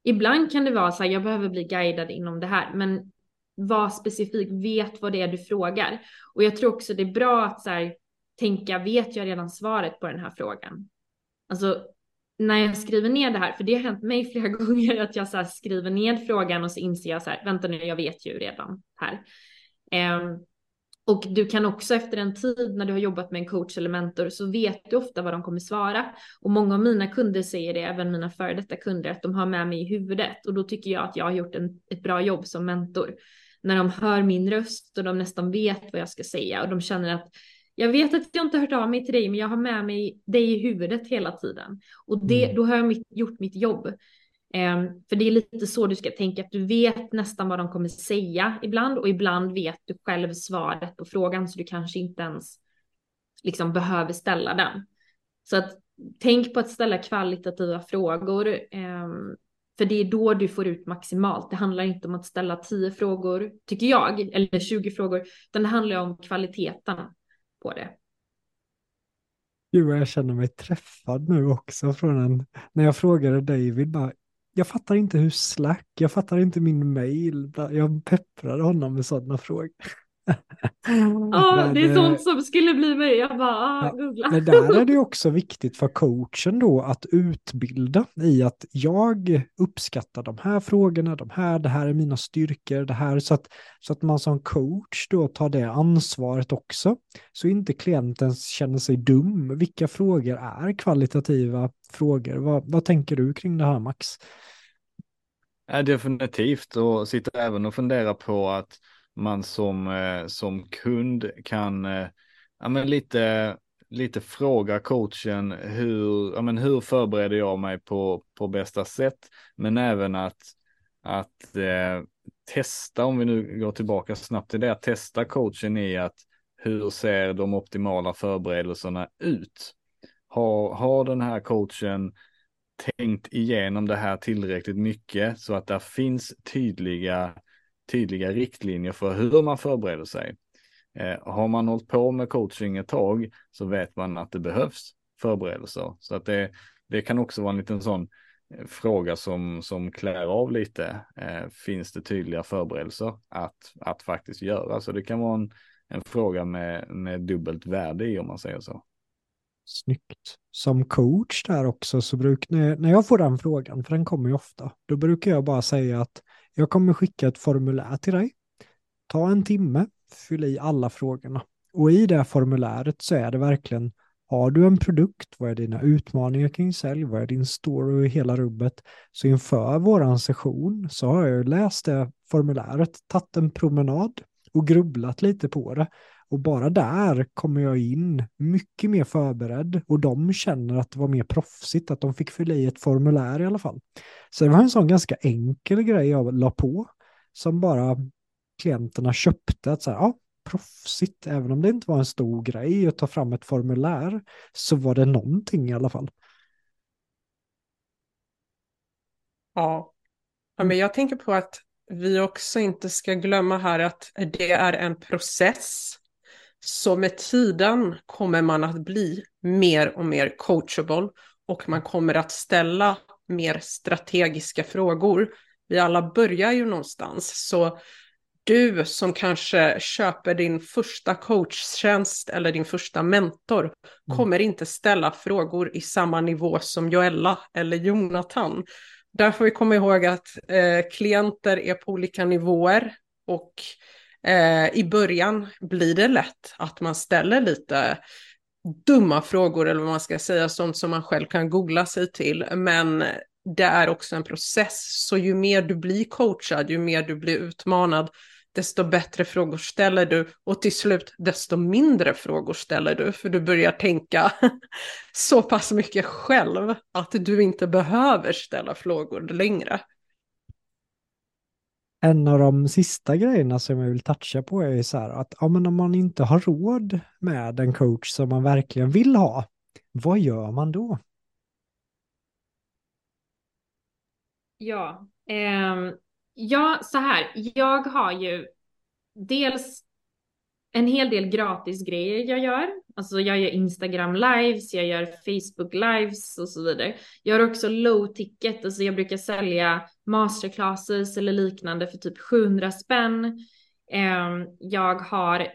Ibland kan det vara så här, jag behöver bli guidad inom det här, men var specifik, vet vad det är du frågar. Och jag tror också det är bra att så här, tänka, vet jag redan svaret på den här frågan? Alltså, när jag skriver ner det här, för det har hänt mig flera gånger att jag så skriver ner frågan och så inser jag så här, vänta nu, jag vet ju redan här. Um, och du kan också efter en tid när du har jobbat med en coach eller mentor så vet du ofta vad de kommer svara. Och många av mina kunder säger det, även mina före detta kunder, att de har med mig i huvudet. Och då tycker jag att jag har gjort en, ett bra jobb som mentor. När de hör min röst och de nästan vet vad jag ska säga och de känner att jag vet att jag inte hört av mig till dig, men jag har med mig dig i huvudet hela tiden. Och det, mm. då har jag mitt, gjort mitt jobb. Ehm, för det är lite så du ska tänka, att du vet nästan vad de kommer säga ibland och ibland vet du själv svaret på frågan så du kanske inte ens liksom behöver ställa den. Så att tänk på att ställa kvalitativa frågor, ehm, för det är då du får ut maximalt. Det handlar inte om att ställa tio frågor, tycker jag, eller 20 frågor, utan det handlar om kvaliteten på det. Gud, jag känner mig träffad nu också från en, när jag frågade David bara, jag fattar inte hur Slack, jag fattar inte min mail, jag pepprade honom med sådana frågor. Ja, det är eh, sånt som skulle bli mig. Jag bara, ah, googla. Men där är det också viktigt för coachen då att utbilda i att jag uppskattar de här frågorna, de här, det här är mina styrkor, det här, så att, så att man som coach då tar det ansvaret också. Så inte klienten känner sig dum. Vilka frågor är kvalitativa frågor? Vad, vad tänker du kring det här Max? Ja, definitivt och sitter även och funderar på att man som, eh, som kund kan eh, ja, men lite, lite fråga coachen hur, ja, men hur förbereder jag mig på, på bästa sätt, men även att, att eh, testa, om vi nu går tillbaka snabbt till det, att testa coachen i att hur ser de optimala förberedelserna ut? Har, har den här coachen tänkt igenom det här tillräckligt mycket så att det finns tydliga tydliga riktlinjer för hur man förbereder sig. Eh, har man hållit på med coaching ett tag så vet man att det behövs förberedelser. Så att det, det kan också vara en liten sån eh, fråga som, som klär av lite. Eh, finns det tydliga förberedelser att, att faktiskt göra? Så det kan vara en, en fråga med, med dubbelt värde i om man säger så. Snyggt. Som coach där också så brukar, när jag får den frågan, för den kommer ju ofta, då brukar jag bara säga att jag kommer skicka ett formulär till dig. Ta en timme, fyll i alla frågorna. Och i det formuläret så är det verkligen, har du en produkt, vad är dina utmaningar kring sälj, vad är din story och hela rubbet? Så inför våran session så har jag läst det formuläret, tagit en promenad och grubblat lite på det. Och bara där kommer jag in mycket mer förberedd och de känner att det var mer proffsigt, att de fick fylla i ett formulär i alla fall. Så det var en sån ganska enkel grej jag la på som bara klienterna köpte. Att så här, ja, proffsigt, även om det inte var en stor grej att ta fram ett formulär så var det någonting i alla fall. Ja, ja men jag tänker på att vi också inte ska glömma här att det är en process så med tiden kommer man att bli mer och mer coachable och man kommer att ställa mer strategiska frågor. Vi alla börjar ju någonstans, så du som kanske köper din första coachtjänst eller din första mentor mm. kommer inte ställa frågor i samma nivå som Joella eller Jonathan. Där får vi komma ihåg att eh, klienter är på olika nivåer och eh, i början blir det lätt att man ställer lite dumma frågor eller vad man ska säga, sånt som man själv kan googla sig till. Men det är också en process, så ju mer du blir coachad, ju mer du blir utmanad, desto bättre frågor ställer du. Och till slut desto mindre frågor ställer du. För du börjar tänka så pass mycket själv att du inte behöver ställa frågor längre en av de sista grejerna som jag vill toucha på är så här att ja, men om man inte har råd med en coach som man verkligen vill ha, vad gör man då? Ja, eh, ja, så här. Jag har ju dels en hel del gratis grejer jag gör. Alltså jag gör Instagram lives, jag gör Facebook lives och så vidare. Jag har också low ticket, alltså jag brukar sälja masterclasses eller liknande för typ 700 spänn. Ehm, jag har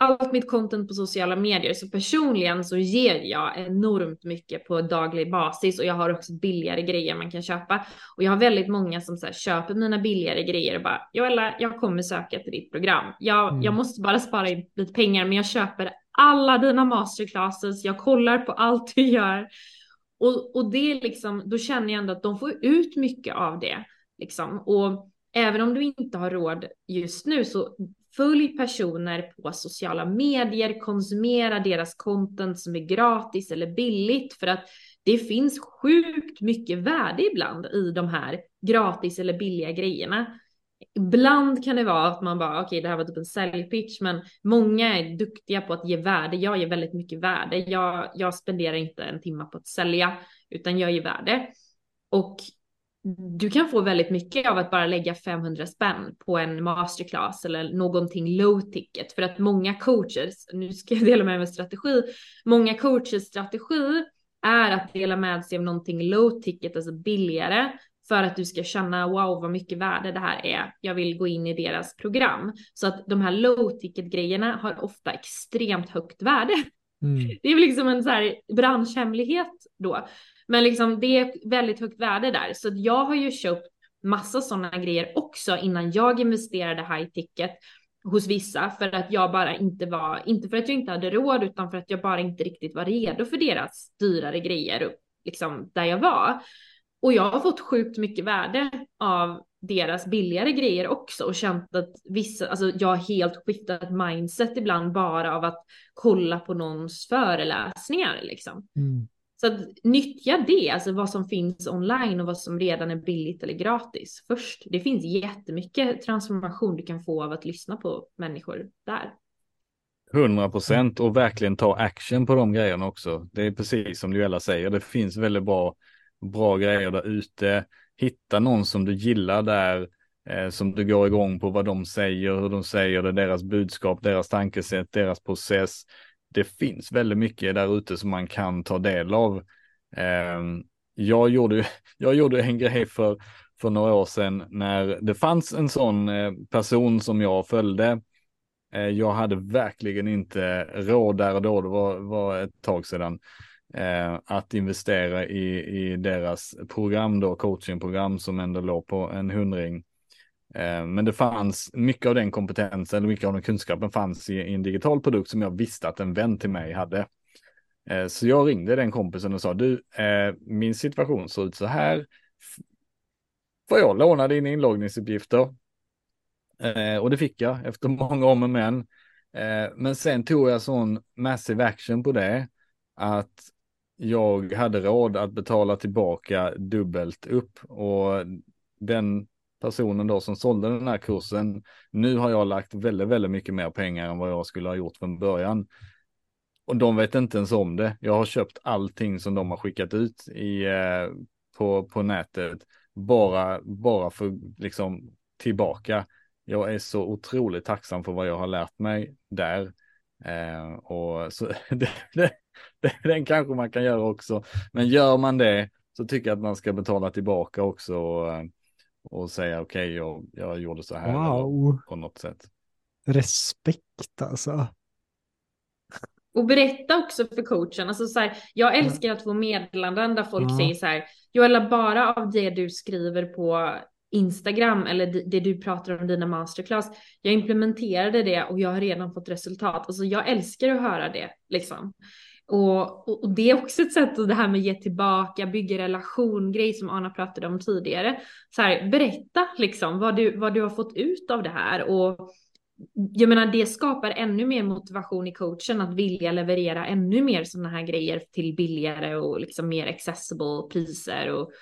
allt mitt content på sociala medier. Så personligen så ger jag enormt mycket på daglig basis och jag har också billigare grejer man kan köpa. Och jag har väldigt många som så här, köper mina billigare grejer och bara Joella, jag kommer söka till ditt program. Jag, mm. jag måste bara spara in lite pengar, men jag köper alla dina masterclasses. Jag kollar på allt du gör och, och det är liksom, då känner jag ändå att de får ut mycket av det liksom. Och även om du inte har råd just nu så Följ personer på sociala medier, konsumera deras content som är gratis eller billigt för att det finns sjukt mycket värde ibland i de här gratis eller billiga grejerna. Ibland kan det vara att man bara, okej, okay, det här var typ en säljpitch, men många är duktiga på att ge värde. Jag ger väldigt mycket värde. Jag, jag spenderar inte en timme på att sälja, utan jag ger värde. Och du kan få väldigt mycket av att bara lägga 500 spänn på en masterclass eller någonting low ticket för att många coaches, nu ska jag dela med mig av strategi, många coaches strategi är att dela med sig av någonting low ticket, alltså billigare för att du ska känna wow vad mycket värde det här är. Jag vill gå in i deras program så att de här low ticket grejerna har ofta extremt högt värde. Mm. Det är väl liksom en så här branschhemlighet då. Men liksom det är väldigt högt värde där. Så jag har ju köpt massa sådana grejer också innan jag investerade high ticket hos vissa för att jag bara inte var, inte för att jag inte hade råd utan för att jag bara inte riktigt var redo för deras dyrare grejer liksom där jag var. Och jag har fått sjukt mycket värde av deras billigare grejer också och känt att vissa, alltså jag har helt skiftat mindset ibland bara av att kolla på någons föreläsningar liksom. Mm. Så att nyttja det, alltså vad som finns online och vad som redan är billigt eller gratis först. Det finns jättemycket transformation du kan få av att lyssna på människor där. 100 procent och verkligen ta action på de grejerna också. Det är precis som Luella säger, det finns väldigt bra, bra grejer där ute. Hitta någon som du gillar där, eh, som du går igång på vad de säger, hur de säger det, deras budskap, deras tankesätt, deras process det finns väldigt mycket där ute som man kan ta del av. Ehm, jag gjorde, jag gjorde en grej för, för några år sedan när det fanns en sån eh, person som jag följde. Eh, jag hade verkligen inte råd där och då, det var, var ett tag sedan, eh, att investera i, i deras program då, coachingprogram som ändå låg på en hundring. Eh, men det fanns mycket av den kompetensen, eller mycket av den kunskapen fanns i, en digital produkt som jag visste att en vän till mig hade. Eh, så jag ringde den kompisen och sa, du, eh, min situation ser ut så här. Får jag låna dina inloggningsuppgifter? Och det fick jag efter många om och men. Men sen tog jag sån massive action på det att jag hade råd att betala tillbaka dubbelt upp och den personen då som sålde den här kursen. Nu har jag lagt väldigt, väldigt mycket mer pengar än vad jag skulle ha gjort från början. Och de vet inte ens om det. Jag har köpt allting som de har skickat ut i, eh, på, på nätet. Bara, bara för liksom tillbaka. Jag är så otroligt tacksam för vad jag har lärt mig där. Eh, och så det, det, det, den kanske man kan göra också. Men gör man det så tycker jag att man ska betala tillbaka också. Och, eh, och säga okej, okay, jag, jag gjorde så här wow. på något sätt. Respekt alltså. Och berätta också för coachen, alltså så här, jag älskar att få meddelanden där folk ja. säger så här, Joella bara av det du skriver på Instagram eller det du pratar om dina masterclass, jag implementerade det och jag har redan fått resultat. Alltså jag älskar att höra det liksom. Och, och, det är också ett sätt att det här med ge tillbaka, bygga relation, grej som Anna pratade om tidigare. Så här, berätta liksom vad du, vad du har fått ut av det här och jag menar det skapar ännu mer motivation i coachen att vilja leverera ännu mer sådana här grejer till billigare och liksom mer accessible priser och,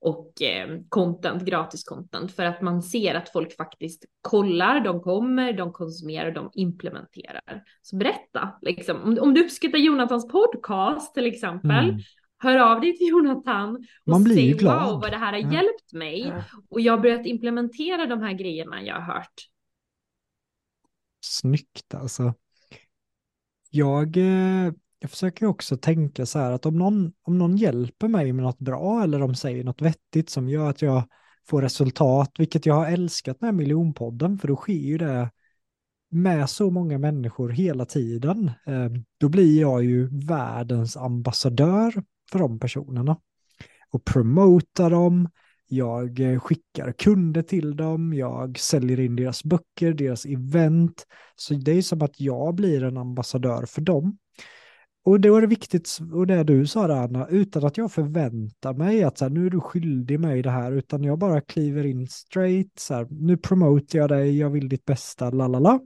och eh, content, gratis content för att man ser att folk faktiskt kollar, de kommer, de konsumerar, de implementerar. Så berätta, liksom, om, om du uppskattar Jonathans podcast till exempel, mm. hör av dig till Jonathan och man blir säg glad. wow vad det här har ja. hjälpt mig ja. och jag har börjat implementera de här grejerna jag har hört. Snyggt alltså. Jag eh, jag försöker också tänka så här att om någon, om någon hjälper mig med något bra eller de säger något vettigt som gör att jag får resultat, vilket jag har älskat med miljonpodden, för då sker ju det med så många människor hela tiden, eh, då blir jag ju världens ambassadör för de personerna. Och promotar dem, jag eh, skickar kunder till dem, jag säljer in deras böcker, deras event. Så det är som att jag blir en ambassadör för dem. Och då är det viktigt, och det du sa där Anna, utan att jag förväntar mig att så här, nu är du skyldig mig det här, utan jag bara kliver in straight, så här, nu promotar jag dig, jag vill ditt bästa, lalala.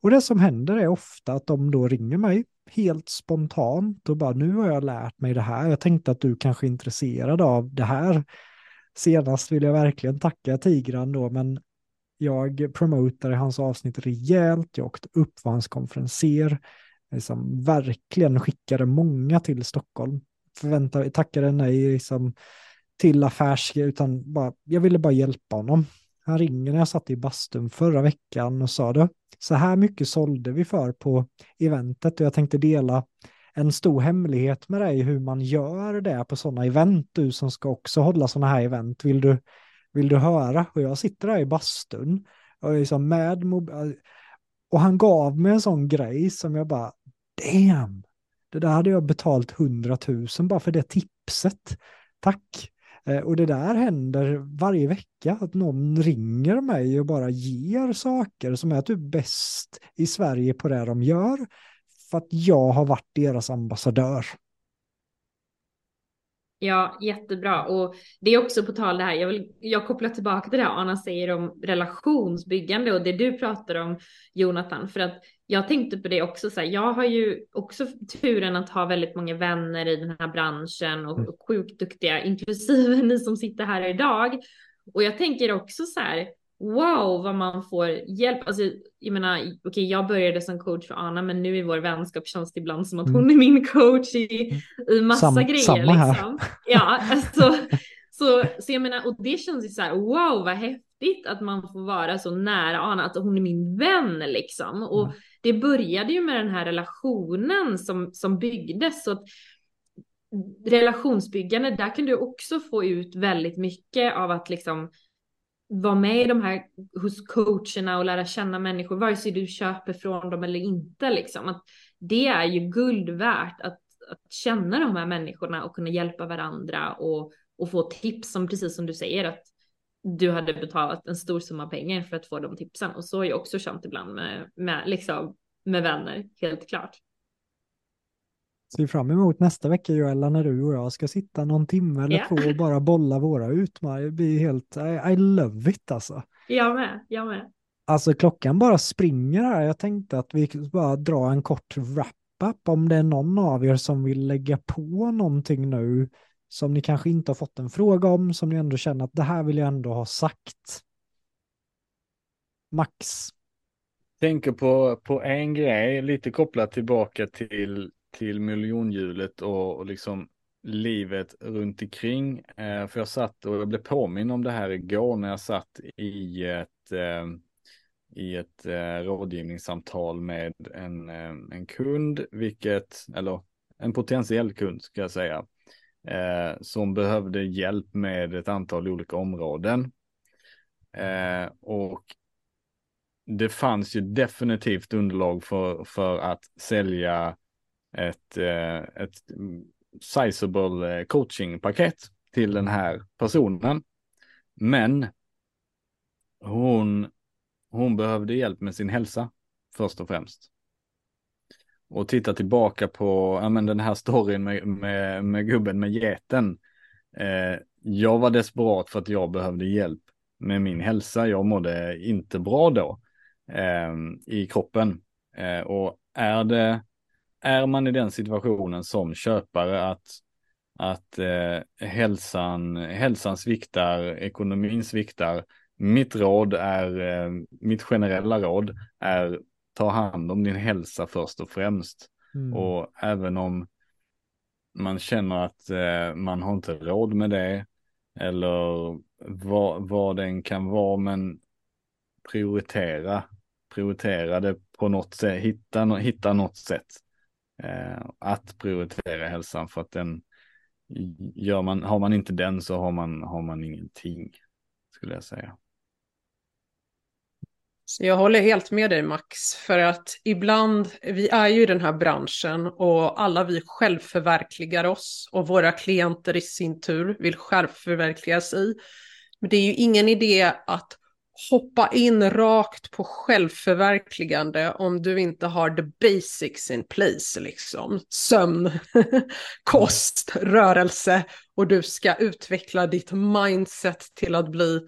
Och det som händer är ofta att de då ringer mig helt spontant och bara nu har jag lärt mig det här, jag tänkte att du kanske är intresserad av det här. Senast vill jag verkligen tacka Tigran då, men jag promotade hans avsnitt rejält, jag åkte upp på hans konferenser, liksom verkligen skickade många till Stockholm. Förväntade, tackade nej liksom, till affärs, utan bara, jag ville bara hjälpa honom. Han ringer när jag satt i bastun förra veckan och sa det, så här mycket sålde vi för på eventet och jag tänkte dela en stor hemlighet med dig hur man gör det på sådana event, du som ska också hålla sådana här event, vill du, vill du höra? Och jag sitter där i bastun och liksom med mobil och han gav mig en sån grej som jag bara, damn, det där hade jag betalt hundratusen bara för det tipset. Tack. Eh, och det där händer varje vecka, att någon ringer mig och bara ger saker som är typ bäst i Sverige på det de gör. För att jag har varit deras ambassadör. Ja, jättebra. Och det är också på tal det här, jag, vill, jag kopplar tillbaka till det här Anna säger om relationsbyggande och det du pratar om Jonathan, för att jag tänkte på det också, så här, jag har ju också turen att ha väldigt många vänner i den här branschen och, och sjukt duktiga, inklusive ni som sitter här idag. Och jag tänker också så här, wow vad man får hjälp. Alltså, jag menar, okej okay, jag började som coach för Anna men nu i vår vänskap känns det ibland som att hon är min coach i, i massa Sam, grejer. Samma här. Liksom. Ja, alltså, så, så jag menar, och det känns ju så här, wow vad häftigt att man får vara så nära Anna, att hon är min vän liksom. Och mm. det började ju med den här relationen som, som byggdes. Så att, relationsbyggande, där kan du också få ut väldigt mycket av att liksom vara med i de här hos coacherna och lära känna människor, vare sig du köper från dem eller inte. Liksom. Att det är ju guld värt att, att känna de här människorna och kunna hjälpa varandra och, och få tips som precis som du säger att du hade betalat en stor summa pengar för att få de tipsen. Och så har jag också känt ibland med, med, liksom, med vänner, helt klart ser fram emot nästa vecka Joella när du och jag ska sitta någon timme eller yeah. två och bara bolla våra utmaningar. Det blir helt, I, I love it alltså. Jag med, jag med. Alltså klockan bara springer här. Jag tänkte att vi bara dra en kort wrap-up om det är någon av er som vill lägga på någonting nu som ni kanske inte har fått en fråga om, som ni ändå känner att det här vill jag ändå ha sagt. Max. Tänker på, på en grej, lite kopplat tillbaka till till miljonhjulet och, och liksom livet runt omkring. Eh, för jag satt och jag blev påminn om det här igår när jag satt i ett, eh, i ett eh, rådgivningssamtal med en, eh, en kund, vilket, eller en potentiell kund ska jag säga, eh, som behövde hjälp med ett antal olika områden. Eh, och det fanns ju definitivt underlag för, för att sälja ett, eh, ett sizable eh, coachingpaket till den här personen. Men hon, hon behövde hjälp med sin hälsa först och främst. Och titta tillbaka på ja, men den här storyn med, med, med gubben med geten. Eh, jag var desperat för att jag behövde hjälp med min hälsa. Jag mådde inte bra då eh, i kroppen. Eh, och är det är man i den situationen som köpare att, att eh, hälsan, hälsan sviktar, ekonomin sviktar, mitt råd är, eh, mitt generella råd är ta hand om din hälsa först och främst. Mm. Och även om man känner att eh, man har inte råd med det eller vad, vad den kan vara, men prioritera, prioritera det på något sätt, hitta, hitta något sätt Eh, att prioritera hälsan för att den gör man, har man inte den så har man, har man ingenting skulle jag säga. Så jag håller helt med dig Max, för att ibland, vi är ju i den här branschen och alla vi självförverkligar oss och våra klienter i sin tur vill självförverkliga sig. Men det är ju ingen idé att hoppa in rakt på självförverkligande om du inte har the basics in place, liksom. Sömn, kost, rörelse och du ska utveckla ditt mindset till att bli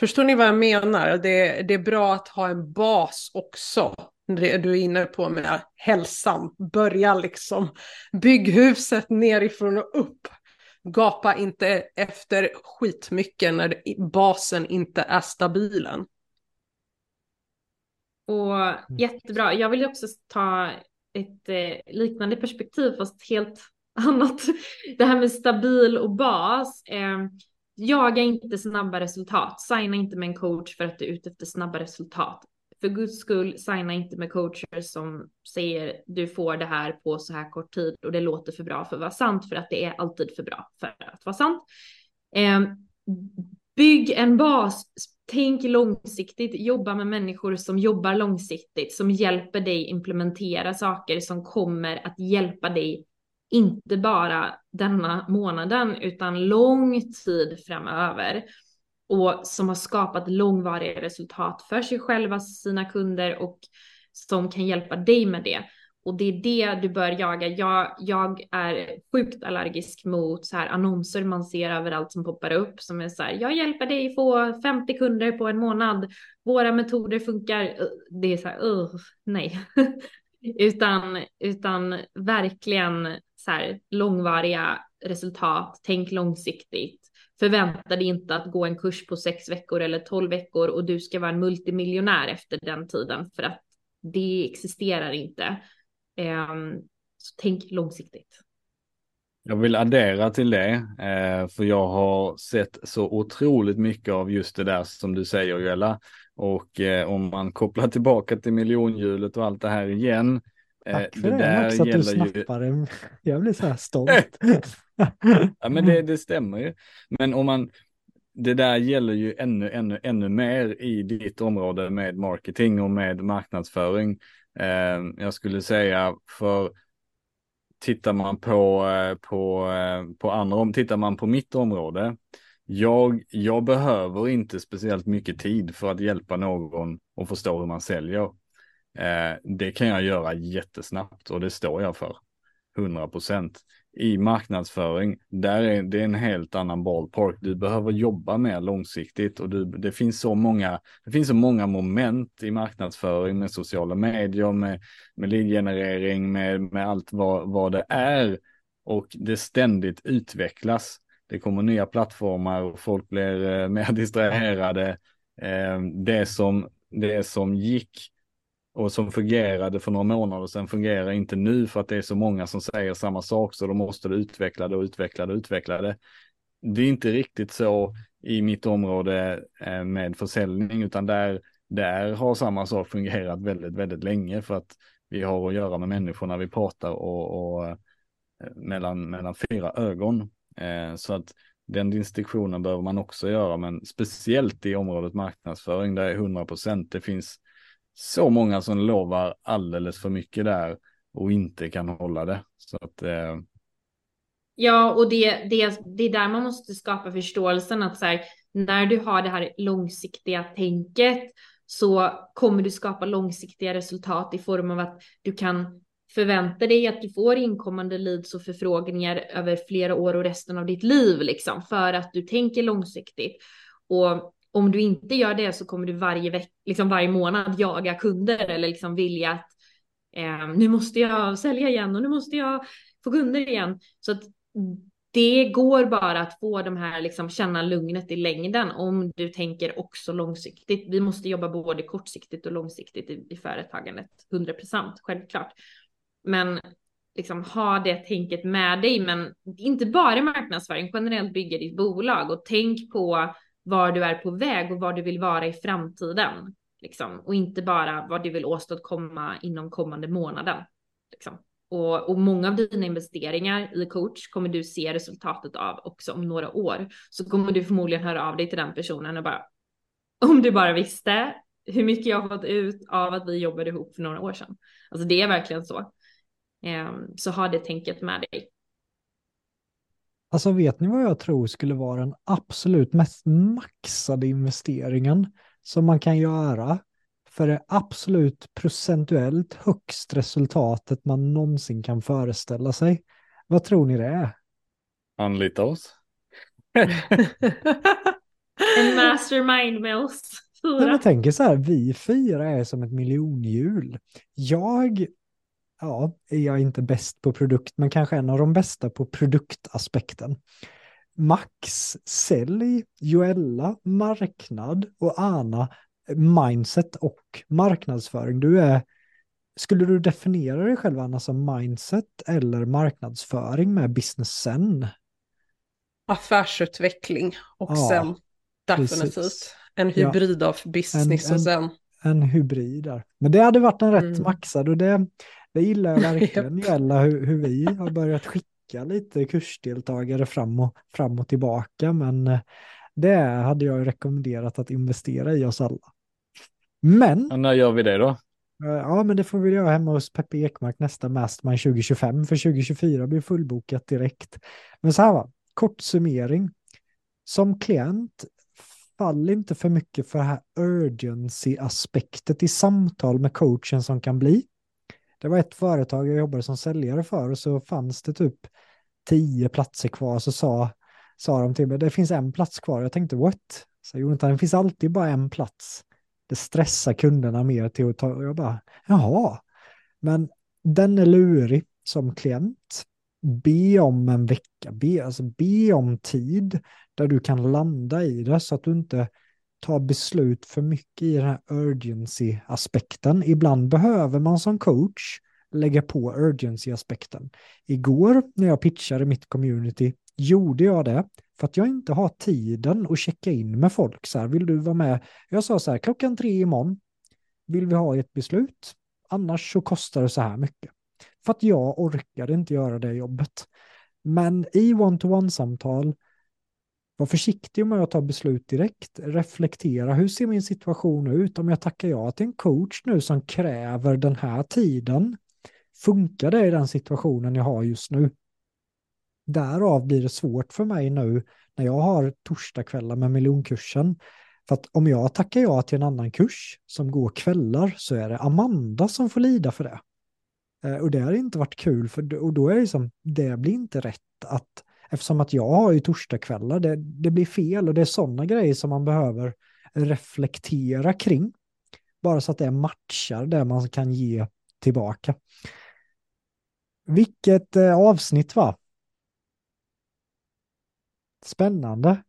Förstår ni vad jag menar? Det, det är bra att ha en bas också. Det du är inne på med hälsan. Börja liksom. Bygg huset nerifrån och upp. Gapa inte efter skitmycket när basen inte är stabilen. Och mm. jättebra. Jag vill också ta ett eh, liknande perspektiv fast helt annat. Det här med stabil och bas. Eh, jaga inte snabba resultat. Signa inte med en coach för att du är ute efter snabba resultat. För guds skull, signa inte med coacher som säger du får det här på så här kort tid och det låter för bra för att vara sant för att det är alltid för bra för att vara sant. Eh, bygg en bas, tänk långsiktigt, jobba med människor som jobbar långsiktigt, som hjälper dig implementera saker som kommer att hjälpa dig inte bara denna månaden utan lång tid framöver och som har skapat långvariga resultat för sig själva, sina kunder och som kan hjälpa dig med det. Och det är det du bör jaga. Jag, jag är sjukt allergisk mot så här annonser man ser överallt som poppar upp som är så här. Jag hjälper dig få 50 kunder på en månad. Våra metoder funkar. Det är så här, uh, nej. utan, utan verkligen så här, långvariga resultat, tänk långsiktigt. Förvänta dig inte att gå en kurs på sex veckor eller tolv veckor och du ska vara en multimiljonär efter den tiden för att det existerar inte. Um, så tänk långsiktigt. Jag vill addera till det, eh, för jag har sett så otroligt mycket av just det där som du säger Joella. Och eh, om man kopplar tillbaka till miljonhjulet och allt det här igen, Tack för det, det Max, att du snappar ju... Jag blir så här stolt. ja, men det, det stämmer ju. Men om man, det där gäller ju ännu, ännu, ännu mer i ditt område med marketing och med marknadsföring. Eh, jag skulle säga för tittar man på, eh, på, eh, på andra, om tittar man på mitt område, jag, jag behöver inte speciellt mycket tid för att hjälpa någon och förstå hur man säljer. Eh, det kan jag göra jättesnabbt och det står jag för. 100 procent. I marknadsföring, där är det en helt annan ballpark. Du behöver jobba mer långsiktigt och du, det finns så många, det finns så många moment i marknadsföring med sociala medier, med, med leadgenerering, med, med allt vad, vad det är och det ständigt utvecklas. Det kommer nya plattformar och folk blir eh, mer distraherade. Eh, det som, det som gick och som fungerade för några månader sedan fungerar inte nu för att det är så många som säger samma sak så då måste du utveckla det och utveckla det och utveckla det. Det är inte riktigt så i mitt område eh, med försäljning utan där, där har samma sak fungerat väldigt, väldigt länge för att vi har att göra med människor när vi pratar och, och eh, mellan, mellan fyra ögon. Eh, så att den distinktionen behöver man också göra, men speciellt i området marknadsföring där är 100 procent. Det finns så många som lovar alldeles för mycket där och inte kan hålla det. Så att, eh... Ja, och det, det, det är där man måste skapa förståelsen att så här, när du har det här långsiktiga tänket så kommer du skapa långsiktiga resultat i form av att du kan förvänta dig att du får inkommande leads och förfrågningar över flera år och resten av ditt liv liksom för att du tänker långsiktigt. Och om du inte gör det så kommer du varje veck, liksom varje månad jaga kunder eller liksom vilja att eh, nu måste jag sälja igen och nu måste jag få kunder igen. Så att det går bara att få de här, liksom känna lugnet i längden om du tänker också långsiktigt. Vi måste jobba både kortsiktigt och långsiktigt i, i företagandet, 100 procent självklart. Men liksom ha det tänket med dig, men inte bara i marknadsföring, generellt bygga ditt bolag och tänk på var du är på väg och var du vill vara i framtiden. Liksom. Och inte bara vad du vill åstadkomma inom kommande månaden. Liksom. Och, och, många av dina investeringar i coach kommer du se resultatet av också om några år. Så kommer du förmodligen höra av dig till den personen och bara om du bara visste hur mycket jag har fått ut av att vi jobbade ihop för några år sedan. Alltså det är verkligen så. Um, så ha det tänket med dig. Alltså vet ni vad jag tror skulle vara den absolut mest maxade investeringen som man kan göra för det absolut procentuellt högst resultatet man någonsin kan föreställa sig? Vad tror ni det är? Anlita oss. en mastermind med oss fyra. Jag tänker så här, vi fyra är som ett miljonhjul. Jag ja, är jag inte bäst på produkt, men kanske en av de bästa på produktaspekten. Max, sälj, Joella, marknad och Anna, mindset och marknadsföring. Du är, skulle du definiera dig själv Anna som mindset eller marknadsföring med business sen? Affärsutveckling och ja, sen definitivt precis. en hybrid ja, av business en, och sen. En, en hybrid där. Men det hade varit en rätt mm. maxad och det, det gillar jag verkligen gälla hur, hur vi har börjat skicka lite kursdeltagare fram och, fram och tillbaka. Men eh, det hade jag rekommenderat att investera i oss alla. Men... Och när gör vi det då? Eh, ja, men det får vi göra hemma hos Peppe Ekmark nästa Mastermind 2025, för 2024 blir fullbokat direkt. Men så här va, kort summering. Som klient, fall inte för mycket för det här urgency-aspektet i samtal med coachen som kan bli. Det var ett företag jag jobbade som säljare för och så fanns det typ tio platser kvar så sa, sa de till mig det finns en plats kvar. Jag tänkte what? Så Jonathan, det finns alltid bara en plats. Det stressar kunderna mer till att ta. Och jag bara jaha. Men den är lurig som klient. Be om en vecka, be, alltså be om tid där du kan landa i det så att du inte ta beslut för mycket i den här urgency-aspekten. Ibland behöver man som coach lägga på urgency-aspekten. Igår när jag pitchade mitt community gjorde jag det för att jag inte har tiden att checka in med folk. Så här, vill du vara med? Jag sa så här, klockan tre imorgon vill vi ha ett beslut. Annars så kostar det så här mycket. För att jag orkade inte göra det jobbet. Men i one-to-one-samtal var försiktig med att ta beslut direkt. Reflektera, hur ser min situation ut om jag tackar ja till en coach nu som kräver den här tiden? Funkar det i den situationen jag har just nu? Därav blir det svårt för mig nu när jag har torsdagskvällar med miljonkursen. För att om jag tackar ja till en annan kurs som går kvällar så är det Amanda som får lida för det. Eh, och det har inte varit kul, för, och då är det liksom, det blir inte rätt att Eftersom att jag har ju torsdagskvällar, det, det blir fel och det är sådana grejer som man behöver reflektera kring. Bara så att det matchar det man kan ge tillbaka. Vilket eh, avsnitt va? Spännande.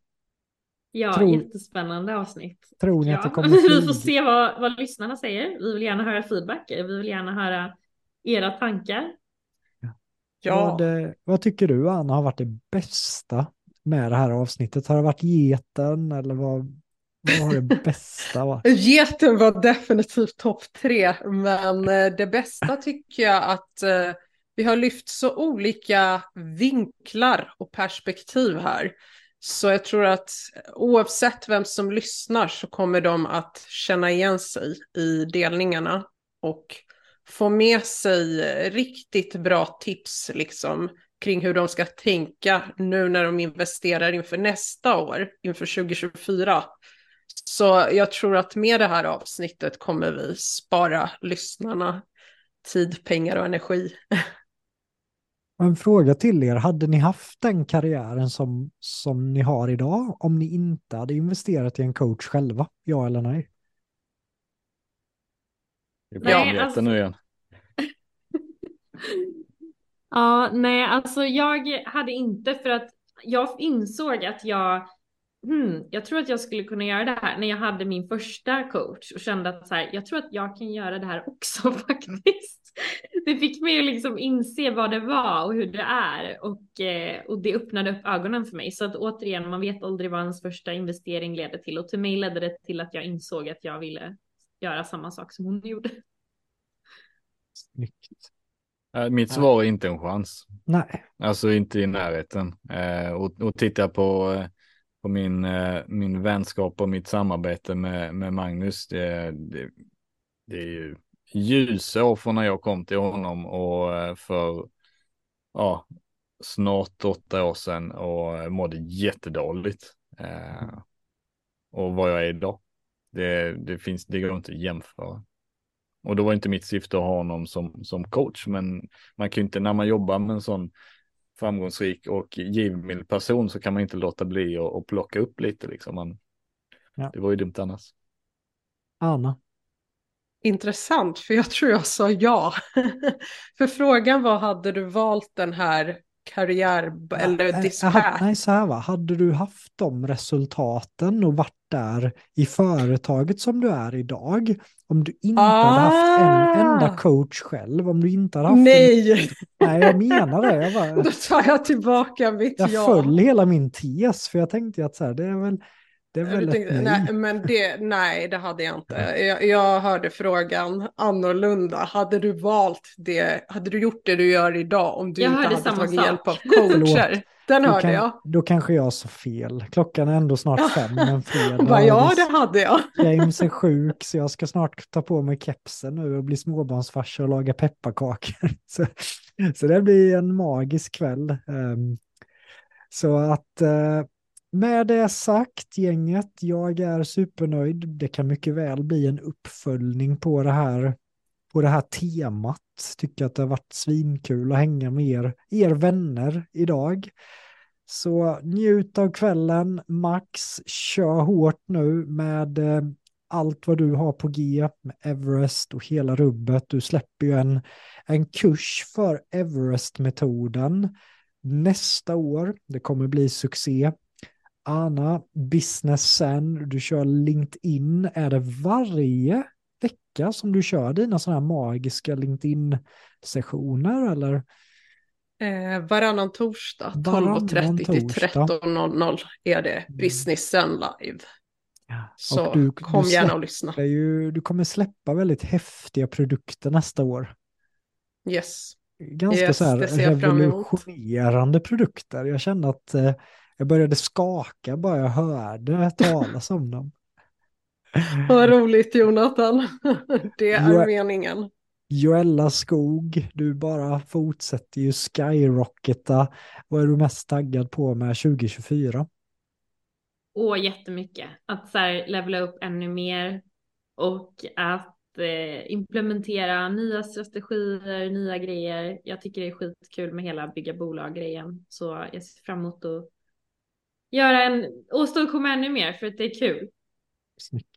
Ja, tror, jättespännande avsnitt. Tror ni ja. att det kommer Vi får se vad, vad lyssnarna säger. Vi vill gärna höra feedback. Vi vill gärna höra era tankar. Ja. Vad, vad tycker du Anna har varit det bästa med det här avsnittet? Har det varit geten eller vad, vad har det bästa varit? Geten var definitivt topp tre, men eh, det bästa tycker jag att eh, vi har lyft så olika vinklar och perspektiv här. Så jag tror att oavsett vem som lyssnar så kommer de att känna igen sig i delningarna och få med sig riktigt bra tips liksom kring hur de ska tänka nu när de investerar inför nästa år, inför 2024. Så jag tror att med det här avsnittet kommer vi spara lyssnarna tid, pengar och energi. En fråga till er, hade ni haft den karriären som, som ni har idag om ni inte hade investerat i en coach själva? Ja eller nej? Det blir nej, alltså... nu igen. ja, nej, alltså jag hade inte för att jag insåg att jag Hmm, jag tror att jag skulle kunna göra det här när jag hade min första coach och kände att så här, jag tror att jag kan göra det här också faktiskt. Det fick mig att liksom inse vad det var och hur det är och, eh, och det öppnade upp ögonen för mig. Så att återigen, man vet aldrig vad ens första investering leder till och till mig ledde det till att jag insåg att jag ville göra samma sak som hon gjorde. Snyggt. Äh, mitt svar är inte en chans. Nej. Alltså inte i närheten. Eh, och, och titta på, på min, eh, min vänskap och mitt samarbete med, med Magnus. Det, det, det är ju ljusår från när jag kom till honom och för ja, snart åtta år sedan och mådde jättedåligt. Eh, och vad jag är idag. Det, det, finns, det går inte att jämföra. Och då var inte mitt syfte att ha honom som, som coach, men man kan ju inte, när man jobbar med en sån framgångsrik och givmild person så kan man inte låta bli att plocka upp lite liksom. Man, ja. Det var ju dumt annars. Anna? Intressant, för jag tror jag sa ja. för frågan var, hade du valt den här karriär eller dispatch? Nej, så här va, hade du haft de resultaten och varit där i företaget som du är idag, om du inte ah. hade haft en ah! enda coach själv, om du inte hade haft Nej! En... Nej, jag menar det. Jag bara... Då tar jag tillbaka mitt jag ja. Jag föll hela min tes, för jag tänkte att så här, det är väl det är väl tänkte, nej. men det, nej, det hade jag inte. Jag, jag, hörde frågan annorlunda. Hade du valt det, hade du gjort det du gör idag om du jag inte hade tagit sak. hjälp av coacher? Den då hörde kan, jag. Då kanske jag sa fel. Klockan är ändå snart fem en fredag. Bara, ja, det hade jag. James är sjuk så jag ska snart ta på mig kepsen nu och bli småbarnsfarsa och laga pepparkakor. Så, så det blir en magisk kväll. Um, så att uh, med det sagt, gänget, jag är supernöjd. Det kan mycket väl bli en uppföljning på det här, på det här temat. Tycker att det har varit svinkul att hänga med er, er vänner idag. Så njut av kvällen. Max, kör hårt nu med eh, allt vad du har på G med Everest och hela rubbet. Du släpper ju en, en kurs för Everest-metoden nästa år. Det kommer bli succé. Anna, business sen, du kör LinkedIn. Är det varje vecka som du kör dina sådana här magiska LinkedIn-sessioner eller? Eh, varannan torsdag, 12.30 till 13.00 är det mm. business sen live. Ja. Så du, kom du gärna och lyssna. Ju, du kommer släppa väldigt häftiga produkter nästa år. Yes. Ganska yes, så här revolutionerande produkter. Jag känner att eh, jag började skaka bara jag hörde talas om dem. Vad roligt Jonathan. Det är jo meningen. Joella Skog, du bara fortsätter ju skyrocketa. Vad är du mest taggad på med 2024? Åh, jättemycket. Att så här, levela upp ännu mer och att eh, implementera nya strategier, nya grejer. Jag tycker det är skitkul med hela bygga bolag-grejen. Så jag ser fram emot att göra en, åstadkomma ännu mer för att det är kul. Snyggt.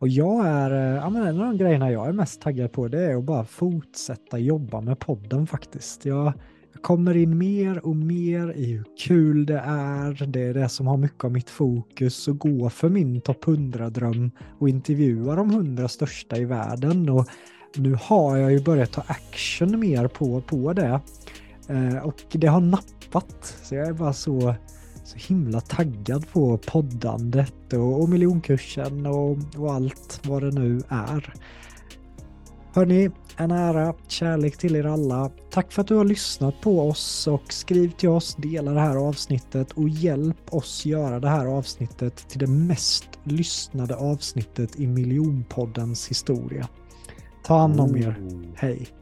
Och jag är, eh, ja men en av de grejerna jag är mest taggad på det är att bara fortsätta jobba med podden faktiskt. Jag, jag kommer in mer och mer i hur kul det är. Det är det som har mycket av mitt fokus och gå för min topp 100-dröm och intervjua de 100 största i världen. Och nu har jag ju börjat ta action mer på, på det. Eh, och det har nappat. Så jag är bara så så himla taggad på poddandet och, och miljonkursen och, och allt vad det nu är. Hörni, en ära, kärlek till er alla. Tack för att du har lyssnat på oss och skriv till oss, dela det här avsnittet och hjälp oss göra det här avsnittet till det mest lyssnade avsnittet i miljonpoddens historia. Ta hand om er. Hej!